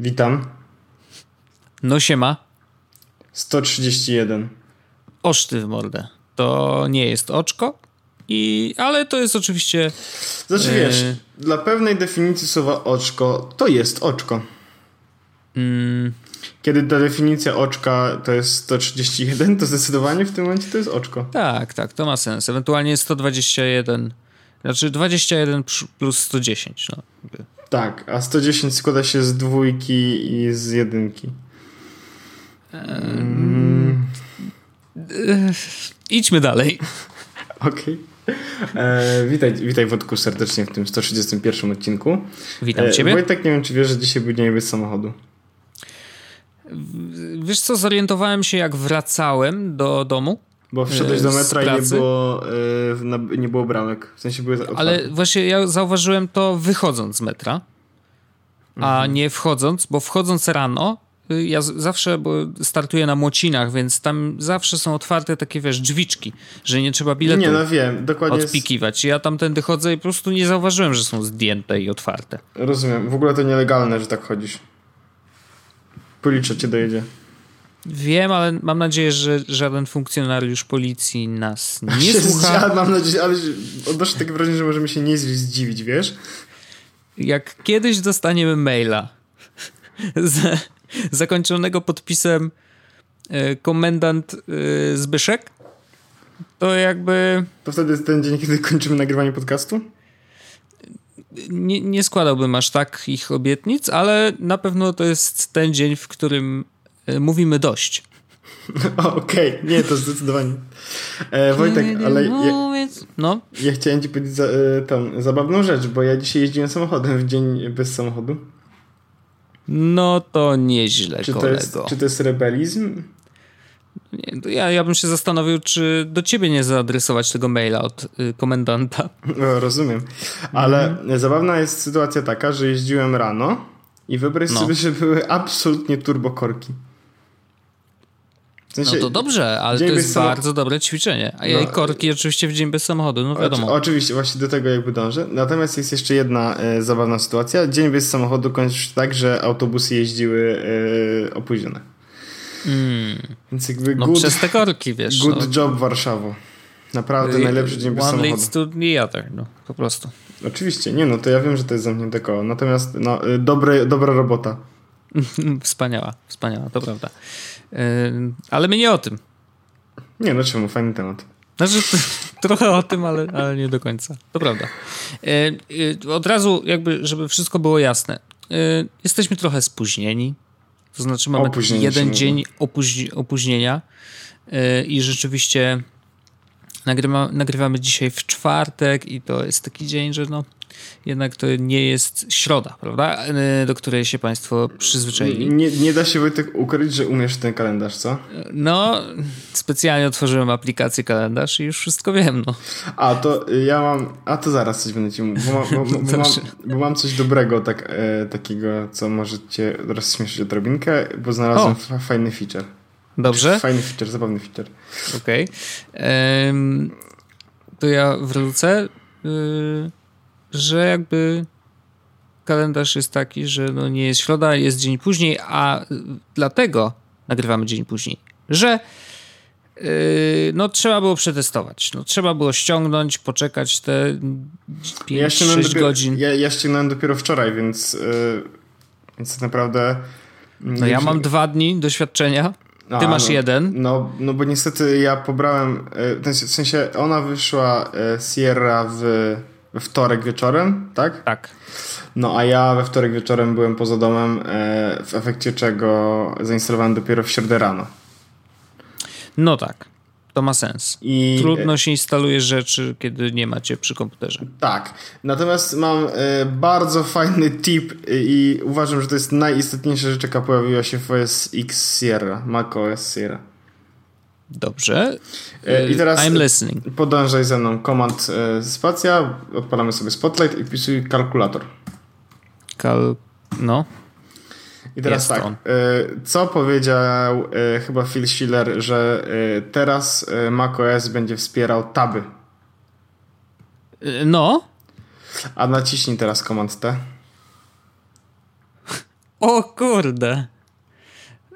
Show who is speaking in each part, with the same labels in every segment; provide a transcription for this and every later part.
Speaker 1: Witam.
Speaker 2: No siema.
Speaker 1: 131.
Speaker 2: Oszty w mordę. To nie jest oczko, i, ale to jest oczywiście...
Speaker 1: Znaczy wiesz, e... dla pewnej definicji słowa oczko, to jest oczko. Mm. Kiedy ta definicja oczka to jest 131, to zdecydowanie w tym momencie to jest oczko.
Speaker 2: Tak, tak, to ma sens. Ewentualnie 121, znaczy 21 plus 110. No.
Speaker 1: Tak, a 110 składa się z dwójki i z jedynki.
Speaker 2: Um, idźmy dalej.
Speaker 1: Okej. Okay. E, witaj, witaj Wodku serdecznie w tym 131 odcinku.
Speaker 2: Witam e, ciebie.
Speaker 1: Wojtek, nie wiem czy wiesz, że dzisiaj był dzień bez samochodu.
Speaker 2: Wiesz co, zorientowałem się jak wracałem do domu. Bo
Speaker 1: wszedłeś do metra i nie było, e, nie było bramek. W sensie były otwarte.
Speaker 2: Ale właśnie ja zauważyłem to wychodząc z metra, a mhm. nie wchodząc, bo wchodząc rano y, ja zawsze bo startuję na młocinach, więc tam zawsze są otwarte takie, wiesz, drzwiczki, że nie trzeba biletu
Speaker 1: nie, no wiem, dokładnie
Speaker 2: odpikiwać. Ja tamtędy chodzę i po prostu nie zauważyłem, że są zdjęte i otwarte.
Speaker 1: Rozumiem. W ogóle to nielegalne, że tak chodzisz. Policja cię dojedzie.
Speaker 2: Wiem, ale mam nadzieję, że żaden funkcjonariusz policji nas nie słucha.
Speaker 1: Ja mam nadzieję, ale odnoszę takie wrażenie, że możemy się nie zdziwić, wiesz?
Speaker 2: Jak kiedyś dostaniemy maila z, zakończonego podpisem y, komendant y, Zbyszek, to jakby...
Speaker 1: To wtedy jest ten dzień, kiedy kończymy nagrywanie podcastu?
Speaker 2: Nie, nie składałbym aż tak ich obietnic, ale na pewno to jest ten dzień, w którym E, mówimy dość.
Speaker 1: Okej, okay. nie, to zdecydowanie. E, Wojtek, ale ja,
Speaker 2: no?
Speaker 1: ja chciałem ci powiedzieć za, e, tą zabawną rzecz, bo ja dzisiaj jeździłem samochodem w dzień bez samochodu.
Speaker 2: No to nieźle,
Speaker 1: czy
Speaker 2: kolego.
Speaker 1: To jest, czy to jest rebelizm?
Speaker 2: Nie, ja, ja bym się zastanowił, czy do ciebie nie zaadresować tego maila od y, komendanta.
Speaker 1: No, rozumiem. Ale mm. zabawna jest sytuacja taka, że jeździłem rano i wyobraź no. sobie, że były absolutnie turbokorki.
Speaker 2: Sensie, no to dobrze, ale to jest bardzo dobre ćwiczenie. A no, korki oczywiście w dzień bez samochodu, no wiadomo.
Speaker 1: Oczy, oczywiście, właśnie do tego jakby dążę. Natomiast jest jeszcze jedna e, zabawna sytuacja. Dzień bez samochodu kończy się tak, że autobusy jeździły e, opóźnione.
Speaker 2: Mm. Więc jakby no good, przez te korki, wiesz.
Speaker 1: Good no. job Warszawo. Naprawdę najlepszy dzień bez
Speaker 2: One
Speaker 1: samochodu.
Speaker 2: leads to the other, no po prostu.
Speaker 1: Oczywiście, nie no, to ja wiem, że to jest zamknięte koło. Natomiast no, e, dobre, dobra robota.
Speaker 2: wspaniała, wspaniała, to prawda. Ale my nie o tym.
Speaker 1: Nie, no czemu? Fajny temat.
Speaker 2: Znaczy, trochę o tym, ale, ale nie do końca. To prawda. Od razu, jakby, żeby wszystko było jasne. Jesteśmy trochę spóźnieni. To znaczy, mamy jeden dzień opóźni opóźnienia i rzeczywiście nagrywa, nagrywamy dzisiaj w czwartek i to jest taki dzień, że no jednak to nie jest środa, prawda? E, do której się Państwo przyzwyczaili.
Speaker 1: Nie, nie da się Wojtek ukryć, że umiesz ten kalendarz, co?
Speaker 2: No, specjalnie otworzyłem aplikację kalendarz i już wszystko wiem, no.
Speaker 1: A to ja mam, a to zaraz coś będę ci mówił, bo, bo, bo, bo, mam, bo mam coś dobrego, tak, e, takiego, co może cię rozśmieszyć odrobinkę, bo znalazłem o. fajny feature.
Speaker 2: Dobrze.
Speaker 1: Fajny feature, zabawny feature.
Speaker 2: Okej. Okay. to ja wrócę. Yy że jakby kalendarz jest taki, że no nie jest środa, jest dzień później, a dlatego nagrywamy dzień później, że yy, no trzeba było przetestować. No, trzeba było ściągnąć, poczekać te 5-6
Speaker 1: ja
Speaker 2: godzin.
Speaker 1: Ja, ja ściągnąłem dopiero wczoraj, więc, yy, więc tak naprawdę...
Speaker 2: No ja mam dwa dni doświadczenia. Ty A, masz
Speaker 1: no,
Speaker 2: jeden.
Speaker 1: No, no bo niestety ja pobrałem, yy, w sensie ona wyszła yy, Sierra w we wtorek wieczorem, tak?
Speaker 2: Tak.
Speaker 1: No a ja we wtorek wieczorem byłem poza domem, e, w efekcie czego zainstalowałem dopiero w środę rano.
Speaker 2: No tak. To ma sens. I Trudno się instaluje rzeczy, kiedy nie macie przy komputerze.
Speaker 1: Tak. Natomiast mam e, bardzo fajny tip i uważam, że to jest najistotniejsza rzecz, jaka pojawiła się w OS X Sierra, Mac OS Sierra.
Speaker 2: Dobrze.
Speaker 1: E, I teraz
Speaker 2: I'm listening.
Speaker 1: podążaj ze mną. Komand e, spacja, odpalamy sobie Spotlight i wpisuj kalkulator.
Speaker 2: Kal... No.
Speaker 1: I teraz Jest tak. On. E, co powiedział chyba Phil Schiller, że teraz macOS będzie wspierał taby.
Speaker 2: No.
Speaker 1: A naciśnij teraz komand T.
Speaker 2: O kurde.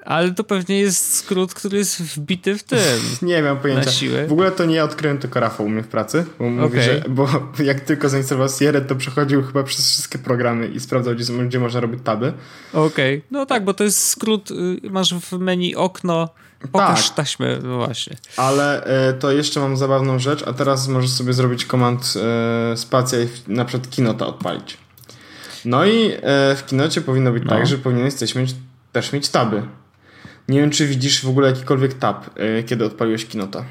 Speaker 2: Ale to pewnie jest skrót, który jest wbity w tym.
Speaker 1: Nie mam pojęcia. W ogóle to nie ja odkryłem, tylko Rafał u mnie w pracy. Bo, okay. mówi, że, bo jak tylko zainstalował Sierra, to przechodził chyba przez wszystkie programy i sprawdzał, gdzie, gdzie można robić taby.
Speaker 2: Okej. Okay. No tak, bo to jest skrót. Y, masz w menu okno. Pokaż tak. taśmę, no właśnie.
Speaker 1: Ale e, to jeszcze mam zabawną rzecz, a teraz możesz sobie zrobić komand e, spacja i na przykład Kinota odpalić. No i e, w Kinocie powinno być no. tak, że powinieneś mieć, też mieć taby. Nie wiem, czy widzisz w ogóle jakikolwiek tab, e, kiedy odpaliłeś Kinota.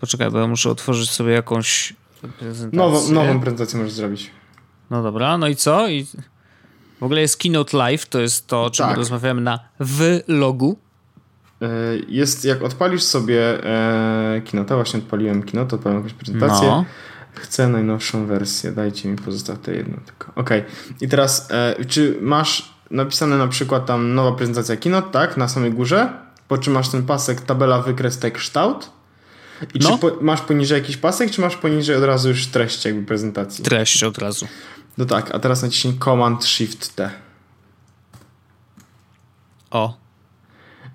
Speaker 2: Poczekaj, bo ja muszę otworzyć sobie jakąś prezentację.
Speaker 1: Nową, nową prezentację możesz zrobić.
Speaker 2: No dobra, no i co? I w ogóle jest Keynote Live, to jest to, o czym tak. rozmawiamy na vlogu.
Speaker 1: E, jest, jak odpalisz sobie e, Kinota, właśnie odpaliłem Kinota, odpaliłem jakąś prezentację. No. Chcę najnowszą wersję, dajcie mi pozostaw te jedno tylko. Ok, i teraz, e, czy masz napisane na przykład tam nowa prezentacja Keynote, tak, na samej górze, po czym masz ten pasek tabela, wykres, tekst, kształt. I no. czy po, masz poniżej jakiś pasek, czy masz poniżej od razu już treść jakby prezentacji?
Speaker 2: Treść od razu.
Speaker 1: No tak, a teraz naciśnij Command Shift T.
Speaker 2: O.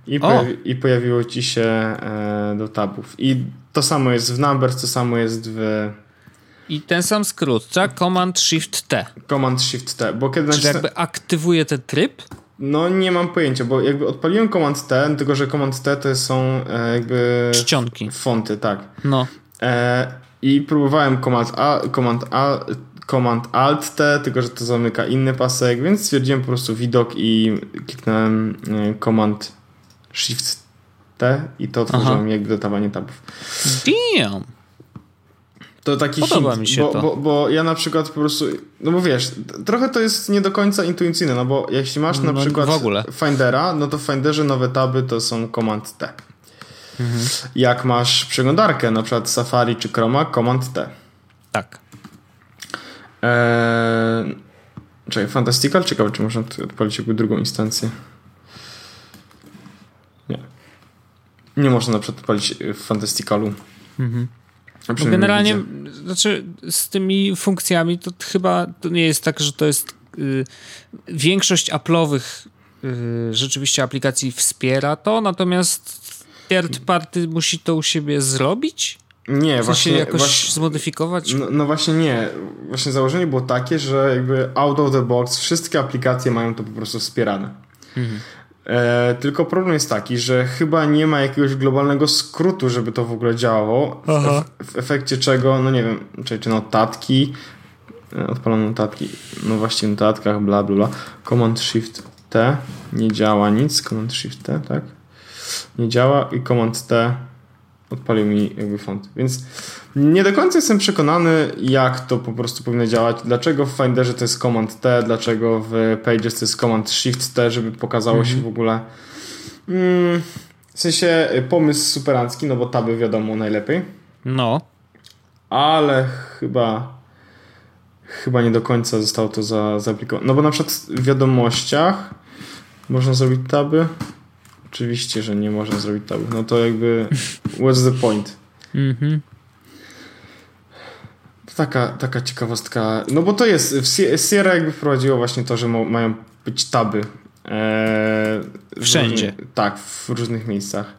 Speaker 1: I, o. Pojawi I pojawiło ci się e, do tabów. I to samo jest w Numbers, to samo jest w
Speaker 2: i ten sam skrót, tak? Command Shift T.
Speaker 1: Command Shift T, bo kiedy
Speaker 2: Czy jakby aktywuje ten tryb?
Speaker 1: No nie mam pojęcia, bo jakby odpaliłem Command T, tylko że Command T to są e, jakby...
Speaker 2: Czcionki.
Speaker 1: Fonty, tak.
Speaker 2: No.
Speaker 1: E, I próbowałem Command A, Command A, Command Alt T, tylko że to zamyka inny pasek, więc stwierdziłem po prostu widok i kliknąłem e, Command Shift T i to otworzyłem jakby dodawanie tabów.
Speaker 2: Damn!
Speaker 1: To taki Podoba hint, mi się bo, to. Bo, bo, ja na przykład po prostu, no bo wiesz, trochę to jest nie do końca intuicyjne, no bo jeśli masz na no, przykład Findera, no to w Finderze nowe taby to są Command T. Mhm. Jak masz przeglądarkę, na przykład Safari czy Chroma, Command T.
Speaker 2: Tak.
Speaker 1: Eee, czekaj, Fantastical? Ciekawe, czy można odpalić jakby drugą instancję. Nie. Nie można na przykład odpalić w Fantasticalu. Mhm.
Speaker 2: Bo generalnie, znaczy z tymi funkcjami to chyba to nie jest tak, że to jest y, większość Apple'owych y, rzeczywiście aplikacji wspiera to, natomiast third party musi to u siebie zrobić?
Speaker 1: Nie,
Speaker 2: Chce
Speaker 1: właśnie.
Speaker 2: się jakoś
Speaker 1: właśnie,
Speaker 2: zmodyfikować?
Speaker 1: No, no, właśnie nie. Właśnie założenie było takie, że jakby out of the box wszystkie aplikacje mają to po prostu wspierane. Mhm. E, tylko problem jest taki, że chyba nie ma jakiegoś globalnego skrótu, żeby to w ogóle działało. W, w, efekcie czego, no nie wiem, czy, czy notatki, e, odpalone notatki, no właśnie notatkach, bla bla bla. Command Shift T nie działa nic, Command Shift T, tak? Nie działa i Command T odpalił mi jakby font. Więc nie do końca jestem przekonany, jak to po prostu powinno działać. Dlaczego w Finderze to jest Command T, dlaczego w Pages to jest Command Shift T, żeby pokazało mhm. się w ogóle. Mm, w sensie y, pomysł superancki, no bo taby wiadomo najlepiej.
Speaker 2: No.
Speaker 1: Ale chyba chyba nie do końca zostało to za, zaaplikowane. No bo na przykład w wiadomościach można zrobić taby. Oczywiście, że nie można zrobić tabu. No to jakby what's the point? Mhm. Taka, taka ciekawostka. No bo to jest, w Sierra jakby wprowadziło właśnie to, że mają być taby.
Speaker 2: E, Wszędzie.
Speaker 1: Różnych, tak, w różnych miejscach.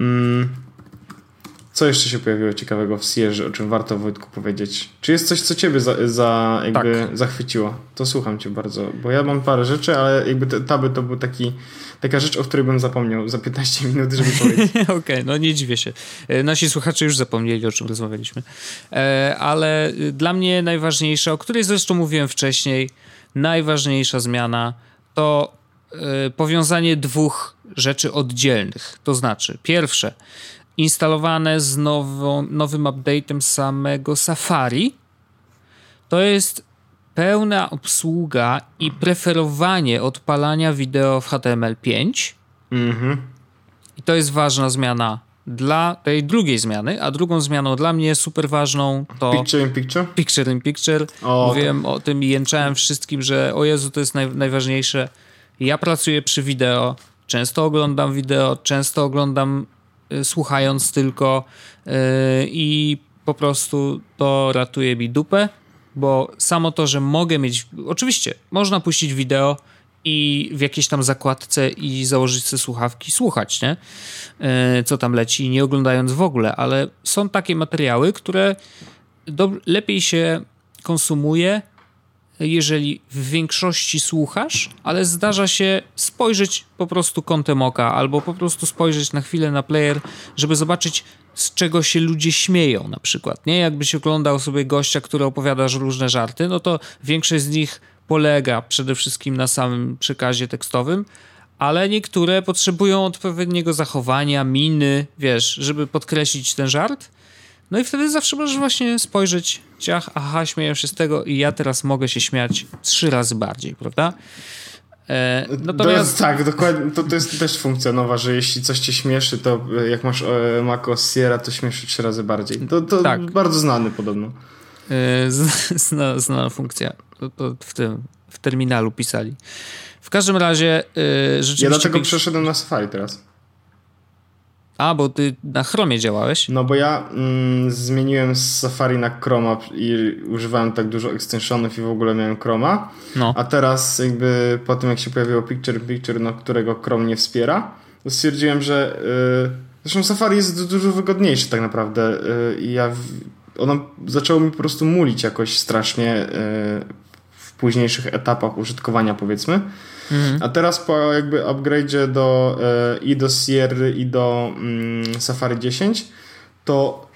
Speaker 1: Mm. Co jeszcze się pojawiło ciekawego w Sierze, o czym warto Wojtku powiedzieć? Czy jest coś, co ciebie za, za jakby tak. zachwyciło? To słucham cię bardzo, bo ja mam parę rzeczy, ale jakby te taby to był taki taka rzecz, o której bym zapomniał za 15 minut, żeby powiedzieć.
Speaker 2: Okej, okay, no nie dziwię się. E, nasi słuchacze już zapomnieli, o czym rozmawialiśmy. E, ale dla mnie najważniejsza, o której zresztą mówiłem wcześniej, najważniejsza zmiana to e, powiązanie dwóch rzeczy oddzielnych. To znaczy, pierwsze, instalowane z nową, nowym update'em samego Safari, to jest pełna obsługa i preferowanie odpalania wideo w HTML5. Mhm. I to jest ważna zmiana dla tej drugiej zmiany, a drugą zmianą dla mnie super ważną to
Speaker 1: Picture in Picture?
Speaker 2: Picture in Picture. O, Mówiłem to... o tym i jęczałem wszystkim, że o Jezu, to jest naj, najważniejsze. Ja pracuję przy wideo, często oglądam wideo, często oglądam y, słuchając tylko y, i po prostu to ratuje mi dupę bo samo to, że mogę mieć. Oczywiście, można puścić wideo i w jakiejś tam zakładce i założyć sobie słuchawki, słuchać, nie? E, co tam leci, nie oglądając w ogóle, ale są takie materiały, które lepiej się konsumuje, jeżeli w większości słuchasz, ale zdarza się spojrzeć po prostu kątem oka, albo po prostu spojrzeć na chwilę na player, żeby zobaczyć, z czego się ludzie śmieją, na przykład. Nie, jakbyś oglądał sobie gościa, który opowiada różne żarty, no to większość z nich polega przede wszystkim na samym przekazie tekstowym, ale niektóre potrzebują odpowiedniego zachowania, miny, wiesz, żeby podkreślić ten żart. No i wtedy zawsze możesz właśnie spojrzeć, ciach, aha, śmieję się z tego i ja teraz mogę się śmiać trzy razy bardziej, prawda?
Speaker 1: E, natomiast... To tak, dokładnie, to, to jest też funkcja nowa, że jeśli coś cię śmieszy, to jak masz e, Mako Sierra, to śmieszy trzy razy bardziej. To, to tak. bardzo znany podobno.
Speaker 2: E, zna, znana funkcja. To, to w tym, w terminalu pisali. W każdym razie yy, rzeczywiście...
Speaker 1: Ja dlatego przeszedłem na Safari teraz.
Speaker 2: A, bo ty na Chromie działałeś?
Speaker 1: No bo ja mm, zmieniłem z Safari na Chroma i używałem tak dużo extensionów i w ogóle miałem Chroma. No. A teraz jakby po tym jak się pojawiło Picture Picture, no, którego Chrome nie wspiera, to stwierdziłem, że yy, zresztą Safari jest dużo wygodniejszy tak naprawdę yy, i ja ono zaczęło mi po prostu mulić jakoś strasznie yy, w późniejszych etapach użytkowania powiedzmy. Mhm. A teraz po jakby upgrade'zie do e, i do Sierra i do mm, Safari 10 to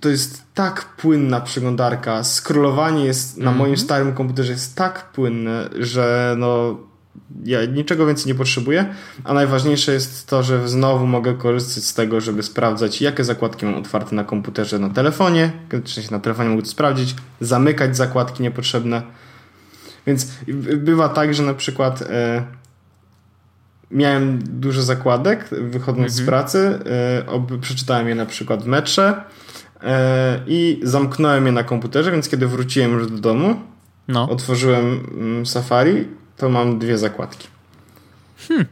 Speaker 1: to jest tak płynna przeglądarka. Scrollowanie jest na moim mhm. starym komputerze jest tak płynne, że no ja niczego więcej nie potrzebuję, a najważniejsze jest to, że znowu mogę korzystać z tego, żeby sprawdzać, jakie zakładki mam otwarte na komputerze, na telefonie, czy na telefonie mogę to sprawdzić, zamykać zakładki niepotrzebne więc bywa tak, że na przykład e, miałem dużo zakładek wychodząc mhm. z pracy, e, przeczytałem je na przykład w metrze e, i zamknąłem je na komputerze, więc kiedy wróciłem już do domu, no. otworzyłem mm, Safari, to mam dwie zakładki. Hmm.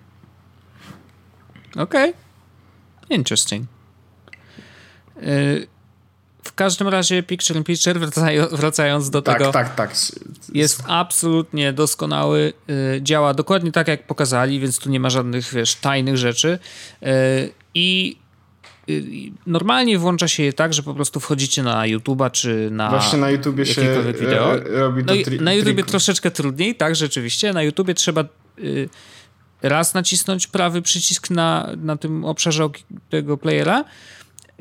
Speaker 2: Okej. Okay. Interesting. W każdym razie Picture in Picture, wracając do
Speaker 1: tak,
Speaker 2: tego,
Speaker 1: tak, tak.
Speaker 2: jest absolutnie doskonały, y, działa dokładnie tak, jak pokazali, więc tu nie ma żadnych, wiesz, tajnych rzeczy y, i y, normalnie włącza się je tak, że po prostu wchodzicie na YouTube'a czy na
Speaker 1: Właśnie na YouTubie się wideo. robi to
Speaker 2: no Na YouTubie troszeczkę trudniej, tak, rzeczywiście. Na YouTubie trzeba raz nacisnąć prawy przycisk na, na tym obszarze tego playera,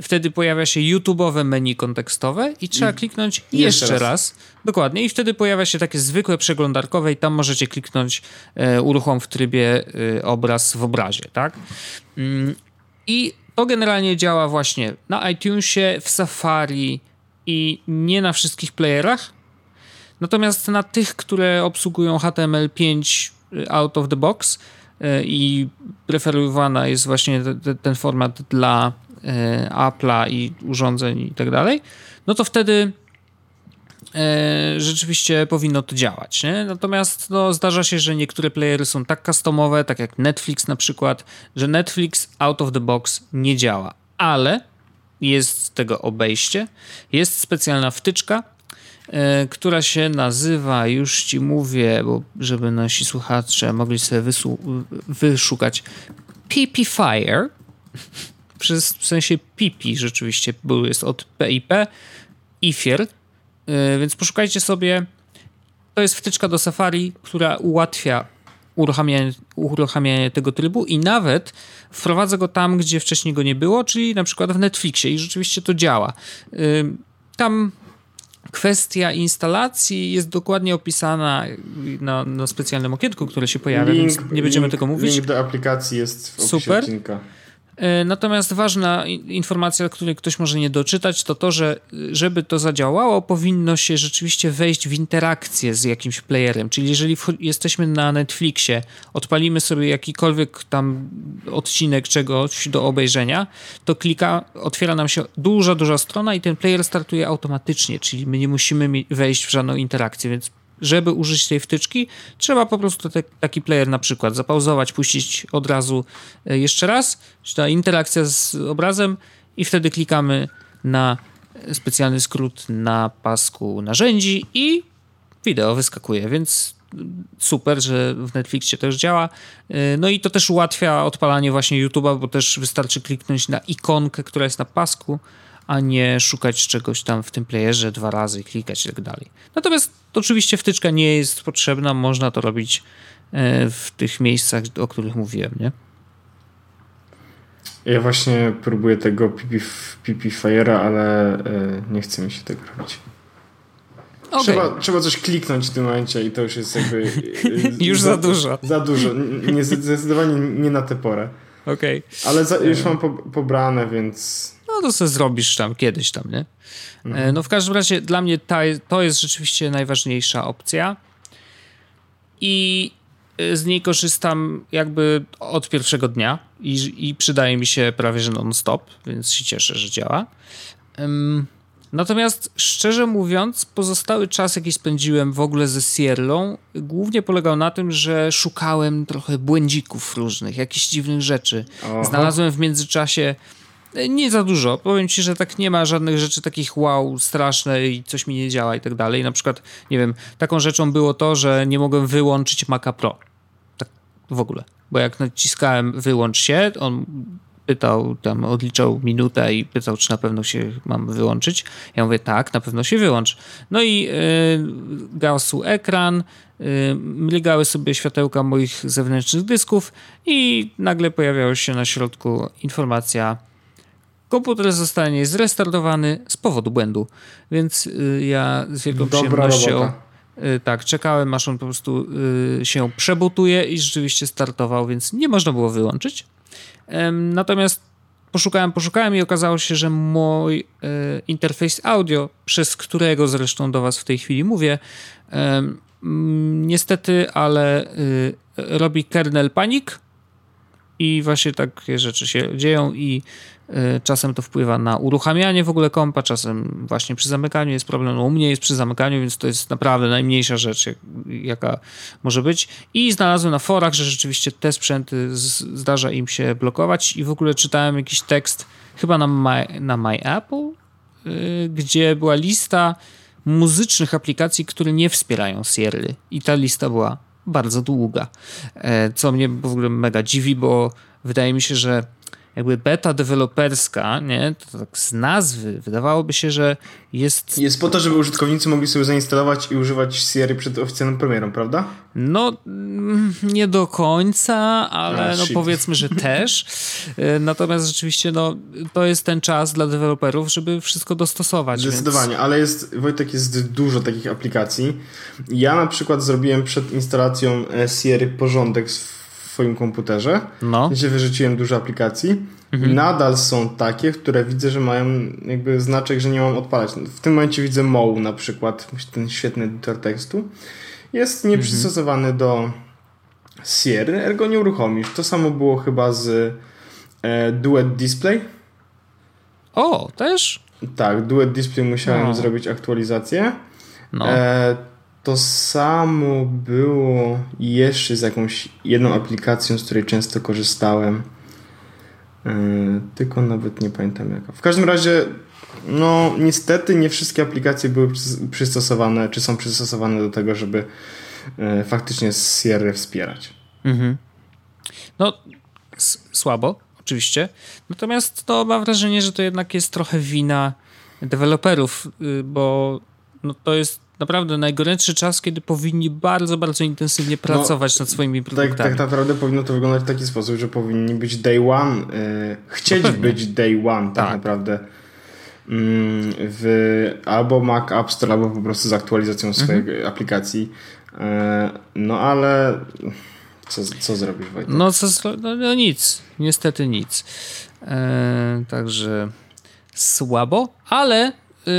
Speaker 2: Wtedy pojawia się YouTube'owe menu kontekstowe i trzeba kliknąć jeszcze, jeszcze raz. raz. Dokładnie. I wtedy pojawia się takie zwykłe przeglądarkowe i tam możecie kliknąć e, uruchom w trybie e, obraz w obrazie, tak? Mm, I to generalnie działa właśnie na iTunesie, w Safari i nie na wszystkich playerach. Natomiast na tych, które obsługują HTML5 e, out of the box e, i preferowana jest właśnie ten format dla Apple'a i urządzeń i tak dalej, no to wtedy e, rzeczywiście powinno to działać. Nie? Natomiast no, zdarza się, że niektóre playery są tak customowe, tak jak Netflix na przykład, że Netflix out of the box nie działa, ale jest tego obejście. Jest specjalna wtyczka, e, która się nazywa, już ci mówię, bo żeby nasi słuchacze mogli sobie wyszukać, PP Fire przez, w sensie pipi rzeczywiście, był, jest od PIP, IFIR, yy, więc poszukajcie sobie, to jest wtyczka do Safari, która ułatwia uruchamianie, uruchamianie tego trybu i nawet wprowadza go tam, gdzie wcześniej go nie było, czyli na przykład w Netflixie i rzeczywiście to działa. Yy, tam kwestia instalacji jest dokładnie opisana na, na specjalnym okienku, które się pojawia, link, więc nie będziemy
Speaker 1: link,
Speaker 2: tego mówić.
Speaker 1: Link do aplikacji jest w opisie Super. odcinka.
Speaker 2: E, natomiast ważna informacja, której ktoś może nie doczytać, to to, że żeby to zadziałało, powinno się rzeczywiście wejść w interakcję z jakimś playerem. Czyli jeżeli jesteśmy na Netflixie, odpalimy sobie jakikolwiek tam odcinek czegoś do obejrzenia, to klika, otwiera nam się duża, duża strona i ten player startuje automatycznie, czyli my nie musimy wejść w żadną interakcję, więc żeby użyć tej wtyczki, trzeba po prostu te, taki player na przykład zapauzować, puścić od razu e, jeszcze raz, ta interakcja z obrazem i wtedy klikamy na specjalny skrót na pasku narzędzi i wideo wyskakuje, więc super, że w Netflixie też działa. E, no i to też ułatwia odpalanie właśnie YouTube'a, bo też wystarczy kliknąć na ikonkę, która jest na pasku, a nie szukać czegoś tam w tym playerze dwa razy, klikać i tak dalej. Natomiast oczywiście wtyczka nie jest potrzebna, można to robić e, w tych miejscach, o których mówiłem, nie?
Speaker 1: Ja właśnie próbuję tego Fire'a, ale nie chce mi się tego robić. Okay. Trzeba, trzeba coś kliknąć w tym momencie i to już jest jakby.
Speaker 2: już za, za, dużo.
Speaker 1: Za dużo. Nie, zdecydowanie nie na tę porę.
Speaker 2: Okej.
Speaker 1: Okay. Ale za, już mam po, pobrane, więc.
Speaker 2: No to sobie zrobisz tam kiedyś tam, nie? Mhm. No w każdym razie dla mnie ta, to jest rzeczywiście najważniejsza opcja. I z niej korzystam jakby od pierwszego dnia i, i przydaje mi się prawie że non-stop, więc się cieszę, że działa. Um, Natomiast szczerze mówiąc, pozostały czas, jaki spędziłem w ogóle ze Sierlą, głównie polegał na tym, że szukałem trochę błędzików różnych, jakichś dziwnych rzeczy. Aha. Znalazłem w międzyczasie e, nie za dużo. Powiem ci, że tak nie ma żadnych rzeczy takich wow, straszne i coś mi nie działa i tak dalej. Na przykład, nie wiem, taką rzeczą było to, że nie mogłem wyłączyć Maca Pro. Tak w ogóle. Bo jak naciskałem wyłącz się, on pytał, tam odliczał minutę i pytał, czy na pewno się mam wyłączyć. Ja mówię, tak, na pewno się wyłącz. No i yy, gasł ekran, yy, sobie światełka moich zewnętrznych dysków i nagle pojawiała się na środku informacja komputer zostanie zrestartowany z powodu błędu. Więc yy, ja z wielką Dobra przyjemnością... Robota. Y, tak, czekałem aż on po prostu y, się przebutuje i rzeczywiście startował, więc nie można było wyłączyć. Natomiast poszukałem, poszukałem i okazało się, że mój interfejs audio, przez którego zresztą do Was w tej chwili mówię, niestety, ale y, robi kernel panic i właśnie takie rzeczy się dzieją i Y, czasem to wpływa na uruchamianie w ogóle kompa, czasem właśnie przy zamykaniu jest problem. No u mnie jest przy zamykaniu, więc to jest naprawdę najmniejsza rzecz, jaka może być. I znalazłem na forach, że rzeczywiście te sprzęty zdarza im się blokować i w ogóle czytałem jakiś tekst chyba na My, na my Apple, y, gdzie była lista muzycznych aplikacji, które nie wspierają Sierra. I ta lista była bardzo długa, e, co mnie w ogóle mega dziwi, bo wydaje mi się, że jakby beta deweloperska, nie, to tak z nazwy wydawałoby się, że jest...
Speaker 1: Jest po to, żeby użytkownicy mogli sobie zainstalować i używać Sierra przed oficjalną premierą, prawda?
Speaker 2: No, mm, nie do końca, ale A, no powiedzmy, że też. E, natomiast rzeczywiście no, to jest ten czas dla deweloperów, żeby wszystko dostosować.
Speaker 1: Zdecydowanie, więc... ale jest, Wojtek, jest dużo takich aplikacji. Ja na przykład zrobiłem przed instalacją e, Sierra porządek swoim komputerze, no. gdzie wyrzuciłem dużo aplikacji. Mhm. Nadal są takie, które widzę, że mają jakby znaczek, że nie mam odpalać. W tym momencie widzę Moł na przykład, ten świetny edytor tekstu. Jest nieprzystosowany mhm. do Sierra, ergo nie uruchomisz. To samo było chyba z e, Duet Display.
Speaker 2: O, też?
Speaker 1: Tak, Duet Display musiałem no. zrobić aktualizację. No. E, to samo było jeszcze z jakąś jedną aplikacją, z której często korzystałem. Yy, tylko nawet nie pamiętam jaka. W każdym razie, no niestety nie wszystkie aplikacje były przystosowane, czy są przystosowane do tego, żeby yy, faktycznie Sierra wspierać. Mhm.
Speaker 2: No, słabo, oczywiście. Natomiast to mam wrażenie, że to jednak jest trochę wina deweloperów, yy, bo no, to jest naprawdę najgorętszy czas, kiedy powinni bardzo, bardzo intensywnie no, pracować no, nad swoimi produktami.
Speaker 1: Tak, tak naprawdę powinno to wyglądać w taki sposób, że powinni być day one, yy, chcieć no być day one tak, tak. naprawdę yy, w albo Mac App Store, albo po prostu z aktualizacją swojej mhm. aplikacji. Yy, no ale co, co zrobisz Wojtek?
Speaker 2: No, co, no, no nic, niestety nic. E, także słabo, ale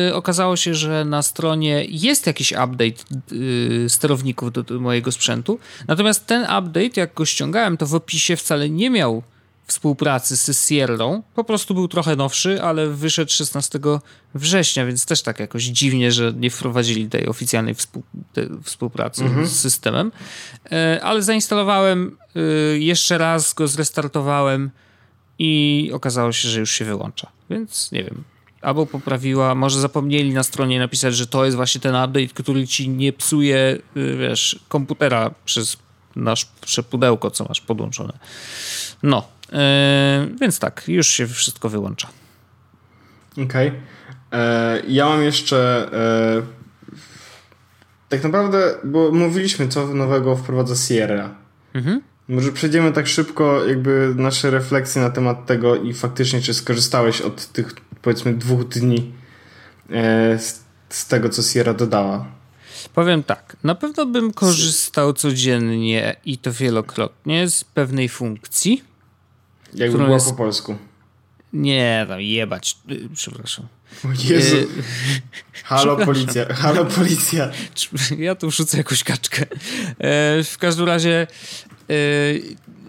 Speaker 2: y, okazało się, że na stronie jest jakiś update y, sterowników do, do, mojego sprzętu. Natomiast ten update, jak go ściągałem, to w opisie wcale nie miał współpracy z Sierrą. Po prostu był trochę nowszy, ale wyszedł 16 września, więc też tak jakoś dziwnie, że nie wprowadzili tej oficjalnej współ, tej współpracy mhm. z systemem. E, ale zainstalowałem y, jeszcze raz, go zrestartowałem i okazało się, że już się wyłącza. Więc nie wiem, albo poprawiła, może zapomnieli na stronie napisać, że to jest właśnie ten update, który ci nie psuje, y, wiesz, komputera przez nasze pudełko, co masz podłączone. No, yy, więc tak, już się wszystko wyłącza.
Speaker 1: Okej. Okay. E, ja mam jeszcze e, tak naprawdę, bo mówiliśmy, co nowego wprowadza Sierra. Mhm. Może przejdziemy tak szybko, jakby nasze refleksje na temat tego i faktycznie, czy skorzystałeś od tych, powiedzmy, dwóch dni e, z, z tego, co Sierra dodała.
Speaker 2: Powiem tak, na pewno bym korzystał codziennie i to wielokrotnie z pewnej funkcji.
Speaker 1: Jakby była jest... po polsku.
Speaker 2: Nie, tam jebać, y, przepraszam.
Speaker 1: O Jezu. Y, halo policja, halo policja.
Speaker 2: Ja tu wrzucę jakąś kaczkę. E, w każdym razie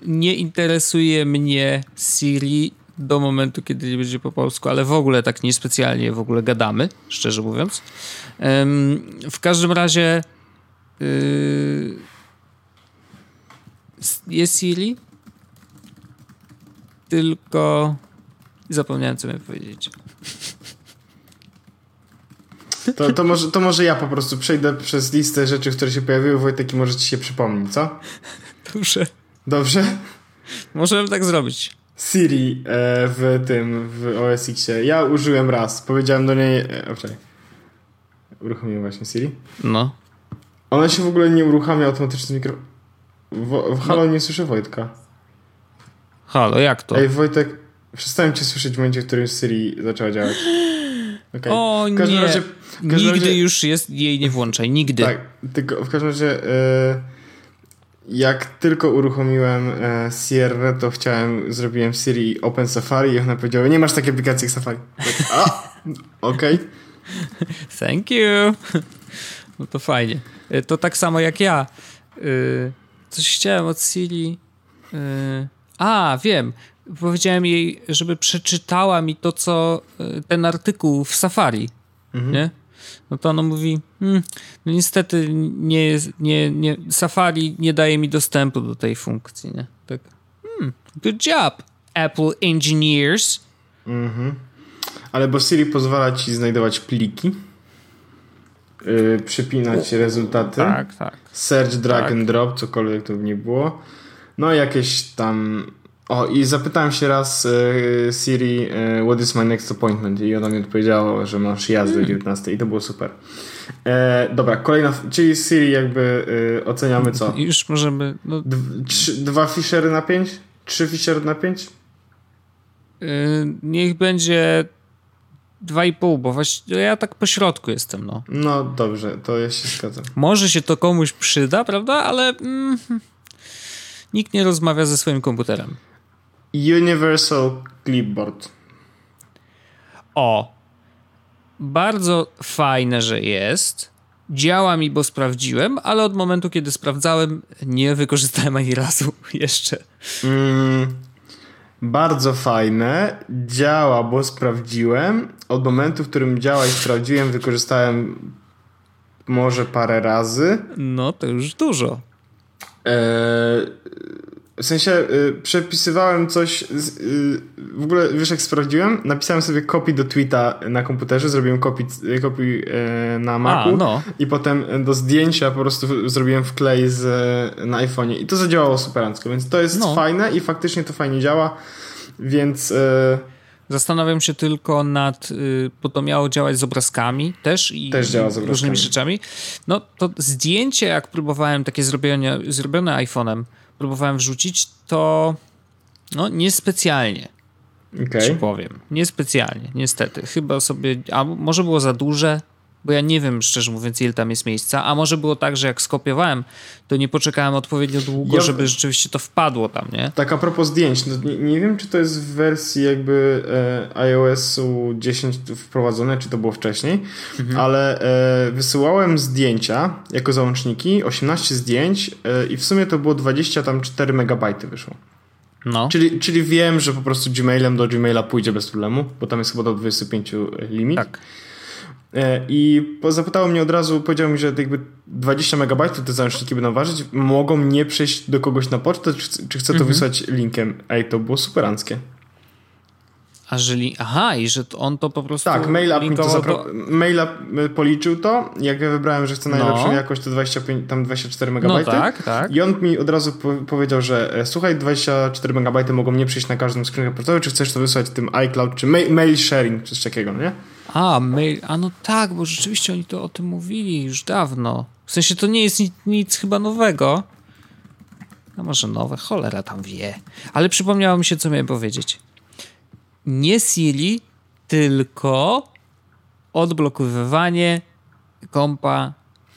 Speaker 2: nie interesuje mnie Siri do momentu, kiedy będzie po polsku, ale w ogóle tak niespecjalnie w ogóle gadamy, szczerze mówiąc. W każdym razie y, jest Siri, tylko zapomniałem, co miałem powiedzieć.
Speaker 1: To, to, może, to może ja po prostu przejdę przez listę rzeczy, które się pojawiły, Wojtek, i może ci się przypomni, co?
Speaker 2: Dobrze.
Speaker 1: Dobrze?
Speaker 2: Możemy tak zrobić.
Speaker 1: Siri e, w tym, w OS Xie. Ja użyłem raz. Powiedziałem do niej... E, okay. Uruchomiłem właśnie Siri.
Speaker 2: No.
Speaker 1: Ona się w ogóle nie uruchamia automatycznie mikro... W, w halo no. nie słyszę Wojtka.
Speaker 2: Halo, jak to?
Speaker 1: Ej, Wojtek, przestałem cię słyszeć w momencie, w którym Siri zaczęła działać.
Speaker 2: Okay. O nie, razie, nigdy razie... już jest, jej nie włączaj, nigdy.
Speaker 1: Tak, tylko w każdym razie e, jak tylko uruchomiłem e, Sierra, to chciałem, zrobiłem Siri Open Safari i ona powiedziała, nie masz takiej aplikacji jak Safari. A, okej. Okay.
Speaker 2: Thank you. No to fajnie. E, to tak samo jak ja. Coś chciałem od Siri. A, wiem powiedziałem jej, żeby przeczytała mi to, co e, ten artykuł w Safari, mhm. nie? No to ona mówi, hmm, no niestety nie, jest, nie, nie, Safari nie daje mi dostępu do tej funkcji, nie? Tak, hmm, good job, Apple engineers. Mhm.
Speaker 1: Ale bo Siri pozwala ci znajdować pliki, yy, przypinać rezultaty.
Speaker 2: Tak, tak.
Speaker 1: Search, drag tak. and drop, cokolwiek to by nie było. No jakieś tam o, i zapytałem się raz e, Siri, e, what is my next appointment? I ona mi odpowiedziała, że masz jazdę hmm. 19 i to było super. E, dobra, kolejna, czyli Siri jakby e, oceniamy co?
Speaker 2: Już możemy... No...
Speaker 1: trzy, dwa Fishery na 5? Trzy Fishery na 5?
Speaker 2: E, niech będzie 2,5, bo właśnie ja tak po środku jestem, no.
Speaker 1: No dobrze, to ja się zgadzam.
Speaker 2: Może się to komuś przyda, prawda? Ale mm, nikt nie rozmawia ze swoim komputerem.
Speaker 1: Universal Clipboard.
Speaker 2: O, bardzo fajne, że jest. Działa mi, bo sprawdziłem, ale od momentu, kiedy sprawdzałem, nie wykorzystałem ani razu jeszcze. Mm,
Speaker 1: bardzo fajne. Działa, bo sprawdziłem. Od momentu, w którym działa i sprawdziłem, wykorzystałem może parę razy.
Speaker 2: No, to już dużo.
Speaker 1: Eee, w sensie y, przepisywałem coś, z, y, w ogóle wiesz jak sprawdziłem? Napisałem sobie kopii do tweeta na komputerze, zrobiłem kopii, kopii y, na Macu A, no. i potem do zdjęcia po prostu zrobiłem wklej z, na iPhone'ie i to zadziałało superancko, więc to jest no. fajne i faktycznie to fajnie działa, więc... Y,
Speaker 2: Zastanawiam się tylko nad, y, bo to miało działać z obrazkami też i
Speaker 1: też działa z
Speaker 2: obrazkami. różnymi rzeczami. No to zdjęcie, jak próbowałem takie zrobione, zrobione iPhone'em, próbowałem wrzucić, to no niespecjalnie. Okay. Ci powiem. Niespecjalnie, niestety. Chyba sobie, a może było za duże, bo ja nie wiem, szczerze mówiąc, ile tam jest miejsca, a może było tak, że jak skopiowałem, to nie poczekałem odpowiednio długo, ja... żeby rzeczywiście to wpadło tam, nie?
Speaker 1: Tak a propos zdjęć, no nie, nie, wiem, czy to jest w wersji jakby e, iOS-u 10 wprowadzone, czy to było wcześniej, mhm. ale e, wysyłałem zdjęcia jako załączniki, 18 zdjęć e, i w sumie to było 24 megabajty wyszło. No. Czyli, czyli wiem, że po prostu Gmailem do Gmaila pójdzie bez problemu, bo tam jest chyba do 25 limit. Tak. E, I zapytało mnie od razu, powiedział mi, że jakby 20 MB te załączniki będą ważyć, mogą nie przejść do kogoś na pocztę, czy, czy chcę to mhm. wysłać linkiem. Ej, to było superanckie.
Speaker 2: A jeżeli, aha, i że on to po prostu.
Speaker 1: Tak, mail app mi to zapro... Mail app policzył to. Jak ja wybrałem, że chcę najlepszą no. jakość, to 25, tam 24 MB.
Speaker 2: No tak, tak.
Speaker 1: I on mi od razu po powiedział, że e, słuchaj, 24 MB mogą nie przyjść na każdym skrzynkę portową, czy chcesz to wysłać tym iCloud, czy mail, mail sharing, czy coś takiego, nie?
Speaker 2: A, mail, a no tak, bo rzeczywiście oni to o tym mówili już dawno. W sensie to nie jest nic, nic chyba nowego. No może nowe, cholera tam wie. Ale przypomniało mi się, co miałem powiedzieć nie Siri, tylko odblokowywanie kompa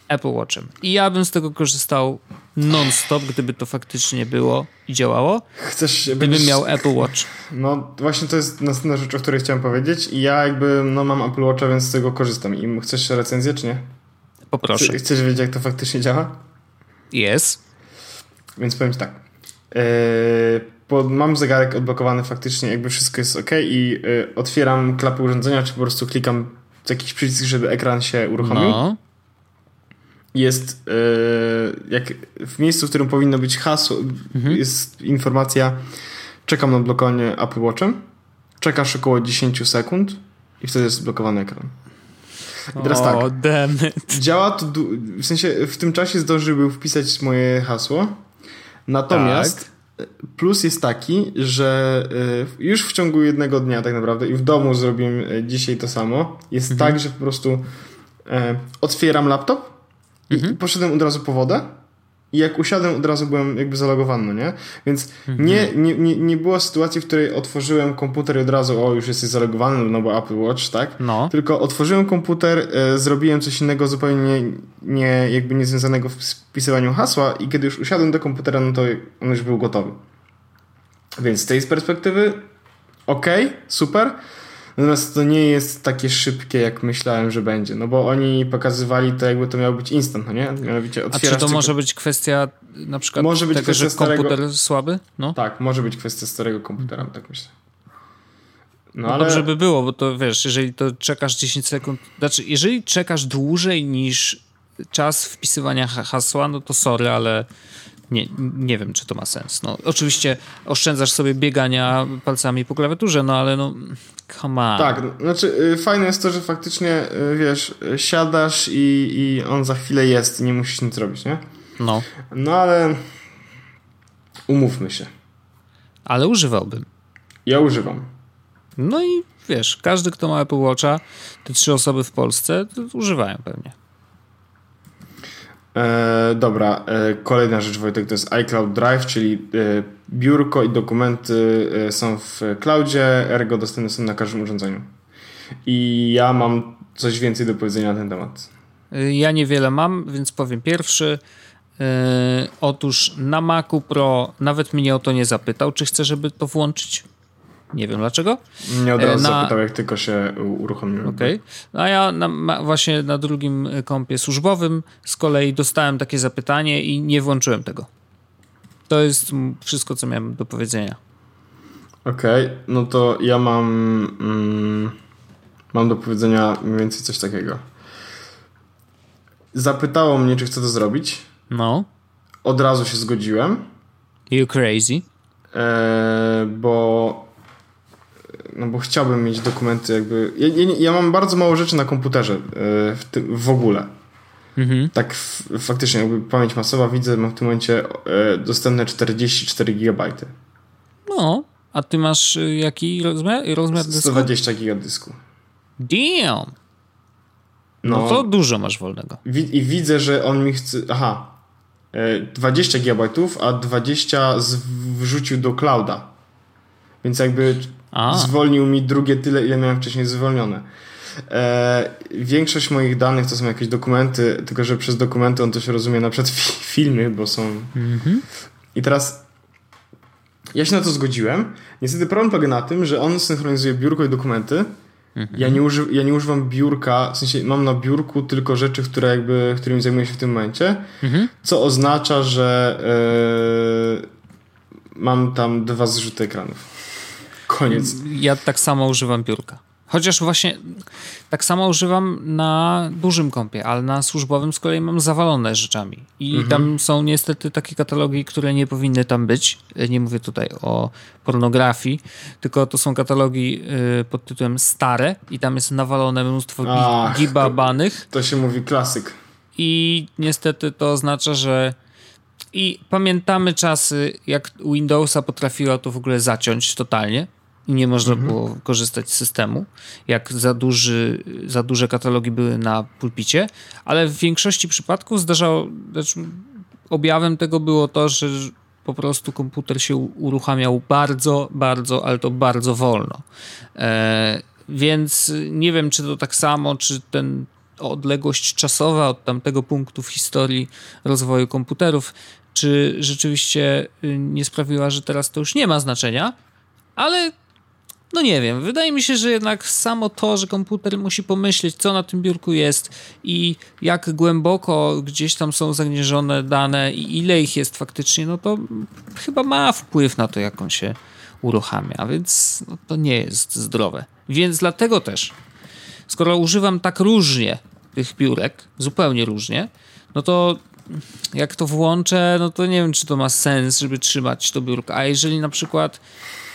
Speaker 2: Apple Watchem. I ja bym z tego korzystał non-stop, gdyby to faktycznie było i działało. Chcesz, gdybym będziesz... miał Apple Watch.
Speaker 1: No właśnie to jest następna rzecz, o której chciałem powiedzieć. I ja jakby no, mam Apple Watcha, więc z tego korzystam. I chcesz recenzję, czy nie?
Speaker 2: Poproszę.
Speaker 1: Chcesz wiedzieć, jak to faktycznie działa?
Speaker 2: Jest.
Speaker 1: Więc powiem ci tak. Yy, bo mam zegarek odblokowany faktycznie, jakby wszystko jest ok i y, otwieram klapę urządzenia, czy po prostu klikam jakiś przycisk, żeby ekran się uruchomił. No. Jest y, jak w miejscu, w którym powinno być hasło, mhm. jest informacja czekam na odblokowanie Apple Watchem. Czekasz około 10 sekund i wtedy jest zblokowany ekran.
Speaker 2: I teraz oh, tak. It.
Speaker 1: Działa to, w sensie w tym czasie zdążył wpisać moje hasło. Natomiast tak plus jest taki, że y, już w ciągu jednego dnia tak naprawdę i w domu zrobiłem dzisiaj to samo. Jest mhm. tak, że po prostu e, otwieram laptop mhm. i poszedłem od razu po wodę i jak usiadłem, od razu byłem jakby zalogowany, no nie? Więc mhm. nie, nie, nie, nie było sytuacji, w której otworzyłem komputer i od razu, o, już jesteś zalogowany, no bo Apple Watch, tak?
Speaker 2: No.
Speaker 1: Tylko otworzyłem komputer, e, zrobiłem coś innego zupełnie nie, jakby niezwiązanego z wpisywaniem hasła i kiedy już usiadłem do komputera, no to on już był gotowy. Więc z tej perspektywy ok, super. Natomiast to nie jest takie szybkie, jak myślałem, że będzie. No bo oni pokazywali to, jakby to miało być instant, no nie?
Speaker 2: Mianowicie A czy to może być kwestia na przykład może być tego, że komputer starego... słaby? No?
Speaker 1: Tak, może być kwestia starego komputera, tak myślę.
Speaker 2: No, no ale... dobrze by było, bo to wiesz, jeżeli to czekasz 10 sekund, znaczy jeżeli czekasz dłużej niż czas wpisywania hasła, no to sorry, ale nie, nie wiem, czy to ma sens. No, oczywiście oszczędzasz sobie biegania palcami po klawiaturze, no ale no, come on.
Speaker 1: Tak, znaczy y, fajne jest to, że faktycznie, y, wiesz, siadasz i, i on za chwilę jest i nie musisz nic robić, nie?
Speaker 2: No.
Speaker 1: No ale umówmy się.
Speaker 2: Ale używałbym.
Speaker 1: Ja używam.
Speaker 2: No i wiesz, każdy, kto ma Apple Watcha, te trzy osoby w Polsce, używają pewnie.
Speaker 1: E, dobra, e, kolejna rzecz Wojtek to jest iCloud Drive, czyli e, biurko i dokumenty e, są w cloudzie, ergo dostępne są na każdym urządzeniu. I ja mam coś więcej do powiedzenia na ten temat.
Speaker 2: E, ja niewiele mam, więc powiem pierwszy. E, otóż na Macu Pro nawet mnie o to nie zapytał, czy chcę, żeby to włączyć. Nie wiem dlaczego.
Speaker 1: Nie od razu na... zapytał, jak tylko się uruchomił.
Speaker 2: Okej. Okay. No a ja na, właśnie na drugim kompie służbowym z kolei dostałem takie zapytanie i nie włączyłem tego. To jest wszystko, co miałem do powiedzenia.
Speaker 1: Okej, okay. no to ja mam mm, mam do powiedzenia mniej więcej coś takiego. Zapytało mnie, czy chcę to zrobić.
Speaker 2: No.
Speaker 1: Od razu się zgodziłem.
Speaker 2: You crazy?
Speaker 1: Eee, bo no bo chciałbym mieć dokumenty jakby... Ja, ja, ja mam bardzo mało rzeczy na komputerze e, w, tym, w ogóle. Mhm. Tak faktycznie jakby pamięć masowa widzę, mam w tym momencie e, dostępne 44 GB.
Speaker 2: No, a ty masz e, jaki rozmiar, rozmiar dysku?
Speaker 1: 120 GB dysku.
Speaker 2: Damn! No, no to dużo masz wolnego.
Speaker 1: I widzę, że on mi chce... Aha. 20 GB, a 20 wrzucił do clouda. Więc jakby a. zwolnił mi drugie tyle, ile miałem wcześniej zwolnione. E, większość moich danych to są jakieś dokumenty, tylko że przez dokumenty on to się rozumie na przykład filmy, bo są. Mhm. I teraz ja się na to zgodziłem. Niestety problem polega na tym, że on synchronizuje biurko i dokumenty. Mhm. Ja, nie uży, ja nie używam biurka, w sensie mam na biurku tylko rzeczy, które jakby, którymi zajmuję się w tym momencie, mhm. co oznacza, że yy, mam tam dwa zrzuty ekranów. Koniec.
Speaker 2: Ja tak samo używam biurka. Chociaż właśnie tak samo używam na dużym kompie, ale na służbowym z kolei mam zawalone rzeczami. I mhm. tam są niestety takie katalogi, które nie powinny tam być. Nie mówię tutaj o pornografii, tylko to są katalogi y, pod tytułem stare i tam jest nawalone mnóstwo Ach, gibabanych.
Speaker 1: To, to się mówi klasyk.
Speaker 2: I niestety to oznacza, że i pamiętamy czasy, jak Windowsa potrafiła to w ogóle zaciąć totalnie i nie można mhm. było korzystać z systemu, jak za, duży, za duże katalogi były na pulpicie, ale w większości przypadków zdarzało, znaczy objawem tego było to, że po prostu komputer się uruchamiał bardzo, bardzo, ale to bardzo wolno. E, więc nie wiem, czy to tak samo, czy ten odległość czasowa od tamtego punktu w historii rozwoju komputerów, czy rzeczywiście y, nie sprawiła, że teraz to już nie ma znaczenia, ale no nie wiem, wydaje mi się, że jednak samo to, że komputer musi pomyśleć, co na tym biurku jest i jak głęboko gdzieś tam są zagnieżone dane i ile ich jest faktycznie, no to chyba ma wpływ na to, jak on się uruchamia, więc no to nie jest zdrowe. Więc dlatego też, skoro używam tak różnie tych biurek, zupełnie różnie, no to jak to włączę, no to nie wiem, czy to ma sens, żeby trzymać to biurko. A jeżeli na przykład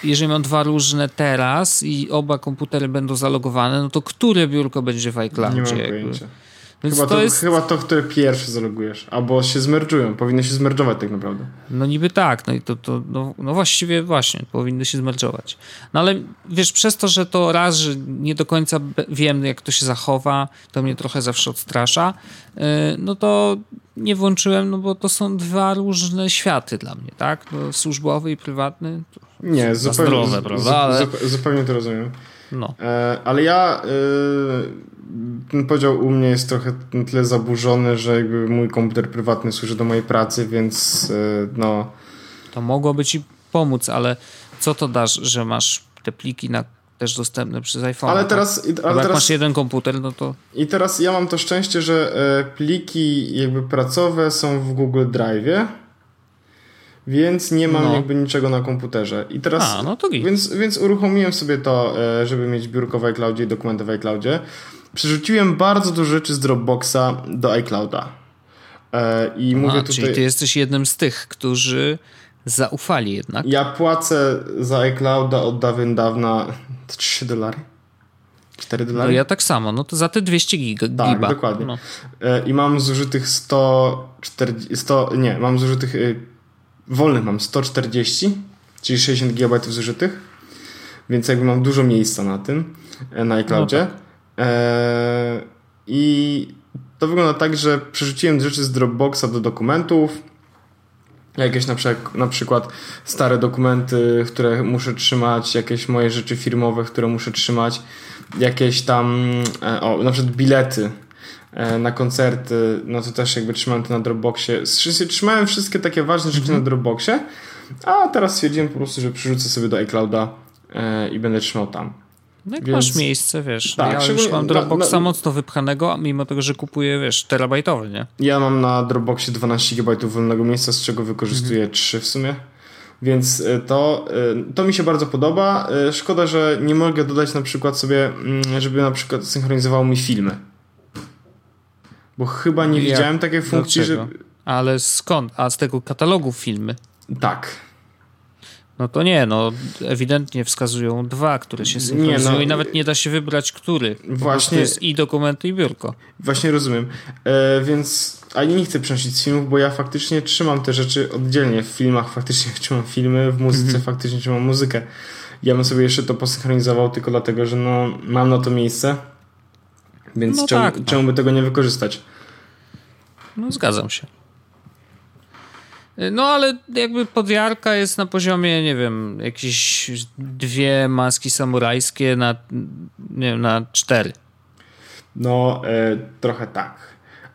Speaker 2: jeżeli mam dwa różne teraz i oba komputery będą zalogowane, no to które biurko będzie w iCloudzie? Nie mam pojęcia.
Speaker 1: Więc chyba, to, to jest... chyba to, które pierwsze zalogujesz, albo się zmerdżują, powinny się zmerdżować tak naprawdę.
Speaker 2: No niby tak, no i to, to no, no właściwie właśnie, powinny się zmerdżować. No ale wiesz, przez to, że to raz, że nie do końca wiem, jak to się zachowa, to mnie trochę zawsze odstrasza, yy, no to nie włączyłem, no bo to są dwa różne światy dla mnie, tak? No, służbowy i prywatny.
Speaker 1: Nie, zupełnie, zdrowe, prawda? Ale... zupełnie to rozumiem. No. E, ale ja e, ten podział u mnie jest trochę tyle zaburzony, że jakby mój komputer prywatny służy do mojej pracy, więc e, no.
Speaker 2: To mogłoby ci pomóc, ale co to dasz, że masz te pliki na też dostępne przez iPhone.
Speaker 1: Ale tak? teraz, tak?
Speaker 2: ale
Speaker 1: jak
Speaker 2: teraz, masz jeden komputer, no to.
Speaker 1: I teraz ja mam to szczęście, że pliki jakby pracowe są w Google Drive więc nie mam no. jakby niczego na komputerze. I teraz,
Speaker 2: A, no to
Speaker 1: więc, więc uruchomiłem sobie to, e, żeby mieć biurko w iCloudzie i dokumenty w iCloudzie. Przerzuciłem bardzo dużo rzeczy z Dropboxa do iClouda. E, I A, mówię tutaj...
Speaker 2: Czyli ty jesteś jednym z tych, którzy zaufali jednak.
Speaker 1: Ja płacę za iClouda od dawien dawna 3 dolary. 4 dolary?
Speaker 2: No ja tak samo, no to za te 200 giga.
Speaker 1: Tak, dokładnie. No. E, I mam zużytych 140, 100, nie, mam zużytych wolnych mam 140, czyli 60 GB zużytych, więc jakby mam dużo miejsca na tym, e, na iCloudzie. No tak. e, I to wygląda tak, że przerzuciłem rzeczy z Dropboxa do dokumentów, jakieś na przykład, na przykład stare dokumenty, które muszę trzymać, jakieś moje rzeczy firmowe, które muszę trzymać, jakieś tam, e, o, na przykład bilety na koncerty, no to też jakby trzymałem to na Dropboxie. Trzymałem wszystkie takie ważne rzeczy mm -hmm. na Dropboxie, a teraz stwierdziłem po prostu, że przerzucę sobie do iClouda e, i będę trzymał tam.
Speaker 2: No jak Więc... masz miejsce, wiesz. Tak, ja już mam Dropboxa na, na... mocno wypchanego, mimo tego, że kupuję, wiesz, terabajtowy, nie?
Speaker 1: Ja mam na Dropboxie 12 GB wolnego miejsca, z czego wykorzystuję mm -hmm. 3 w sumie. Więc e, to, to mi się bardzo podoba. Szkoda, że nie mogę dodać na przykład sobie, mm, żeby na przykład synchronizowało mi filmy. Bo chyba nie Jak? widziałem takiej funkcji, że.
Speaker 2: Ale skąd? A z tego katalogu filmy?
Speaker 1: Tak.
Speaker 2: No to nie, no ewidentnie wskazują dwa, które się synchronizują nie, no, i nawet nie da się wybrać, który. Właśnie. To jest i dokumenty, i biurko.
Speaker 1: Właśnie rozumiem. E, więc, a nie chcę przenosić z filmów, bo ja faktycznie trzymam te rzeczy oddzielnie. W filmach faktycznie trzymam filmy, w muzyce -hmm. faktycznie trzymam muzykę. Ja bym sobie jeszcze to posynchronizował tylko dlatego, że no, mam na to miejsce więc no czemu, tak, no. czemu by tego nie wykorzystać?
Speaker 2: No zgadzam się. No ale jakby podjarka jest na poziomie, nie wiem, jakieś dwie maski samurajskie na, nie wiem, na cztery.
Speaker 1: No, e, trochę tak.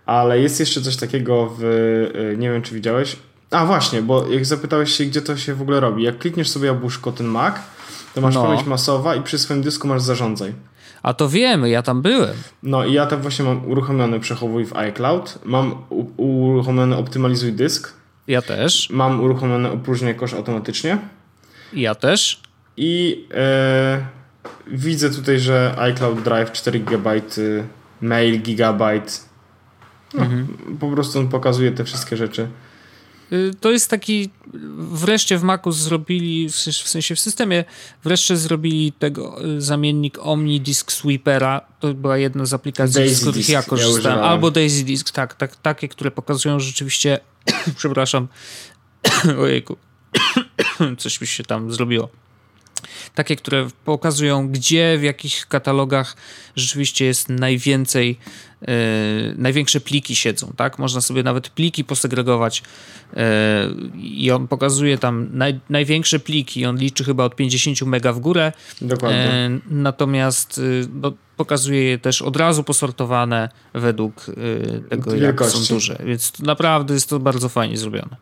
Speaker 1: Ale jest jeszcze coś takiego w, e, nie wiem czy widziałeś, a właśnie, bo jak zapytałeś się, gdzie to się w ogóle robi. Jak klikniesz sobie jabłuszko, ten Mac, to masz no. pamięć masowa i przy swoim dysku masz zarządzaj.
Speaker 2: A to wiemy, ja tam byłem.
Speaker 1: No i ja tam właśnie mam uruchomiony przechowuj w iCloud, mam uruchomiony optymalizuj dysk.
Speaker 2: Ja też.
Speaker 1: Mam uruchomiony opróżnię kosz automatycznie.
Speaker 2: Ja też.
Speaker 1: I e, widzę tutaj, że iCloud Drive 4 GB, mail gigabajt. No, mhm. Po prostu on pokazuje te wszystkie rzeczy.
Speaker 2: Y, to jest taki, wreszcie w Macu zrobili, w sensie w systemie, wreszcie zrobili tego y, zamiennik Omni Disk Sweepera. To była jedna z aplikacji, Daisy z których ja korzystałem. Ja Albo Daisy Disk, tak, tak, takie, które pokazują rzeczywiście, przepraszam, ojejku, coś mi się tam zrobiło takie, które pokazują, gdzie, w jakich katalogach rzeczywiście jest najwięcej, yy, największe pliki siedzą, tak? Można sobie nawet pliki posegregować yy, i on pokazuje tam naj, największe pliki, on liczy chyba od 50 mega w górę.
Speaker 1: Dokładnie. Yy,
Speaker 2: natomiast no, pokazuje je też od razu posortowane według tego, jak są duże. Więc naprawdę jest to bardzo fajnie zrobione.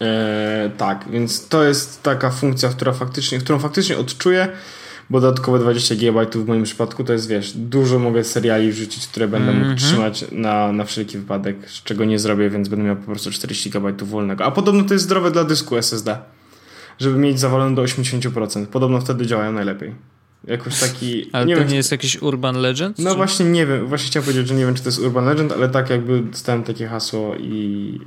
Speaker 1: E, tak, więc to jest taka funkcja, która faktycznie, którą faktycznie odczuję, bo dodatkowe 20 GB w moim przypadku to jest, wiesz, dużo mogę seriali wrzucić, które będę mógł mm -hmm. trzymać na, na wszelki wypadek, czego nie zrobię, więc będę miał po prostu 40 GB wolnego. A podobno to jest zdrowe dla dysku SSD, żeby mieć zawalone do 80%. Podobno wtedy działają najlepiej. Jakoś taki.
Speaker 2: Ale nie to wiem, nie jest jakiś Urban Legend?
Speaker 1: No czy? właśnie nie wiem, właśnie chciałem powiedzieć, że nie wiem, czy to jest Urban Legend, ale tak jakby dostałem takie hasło i.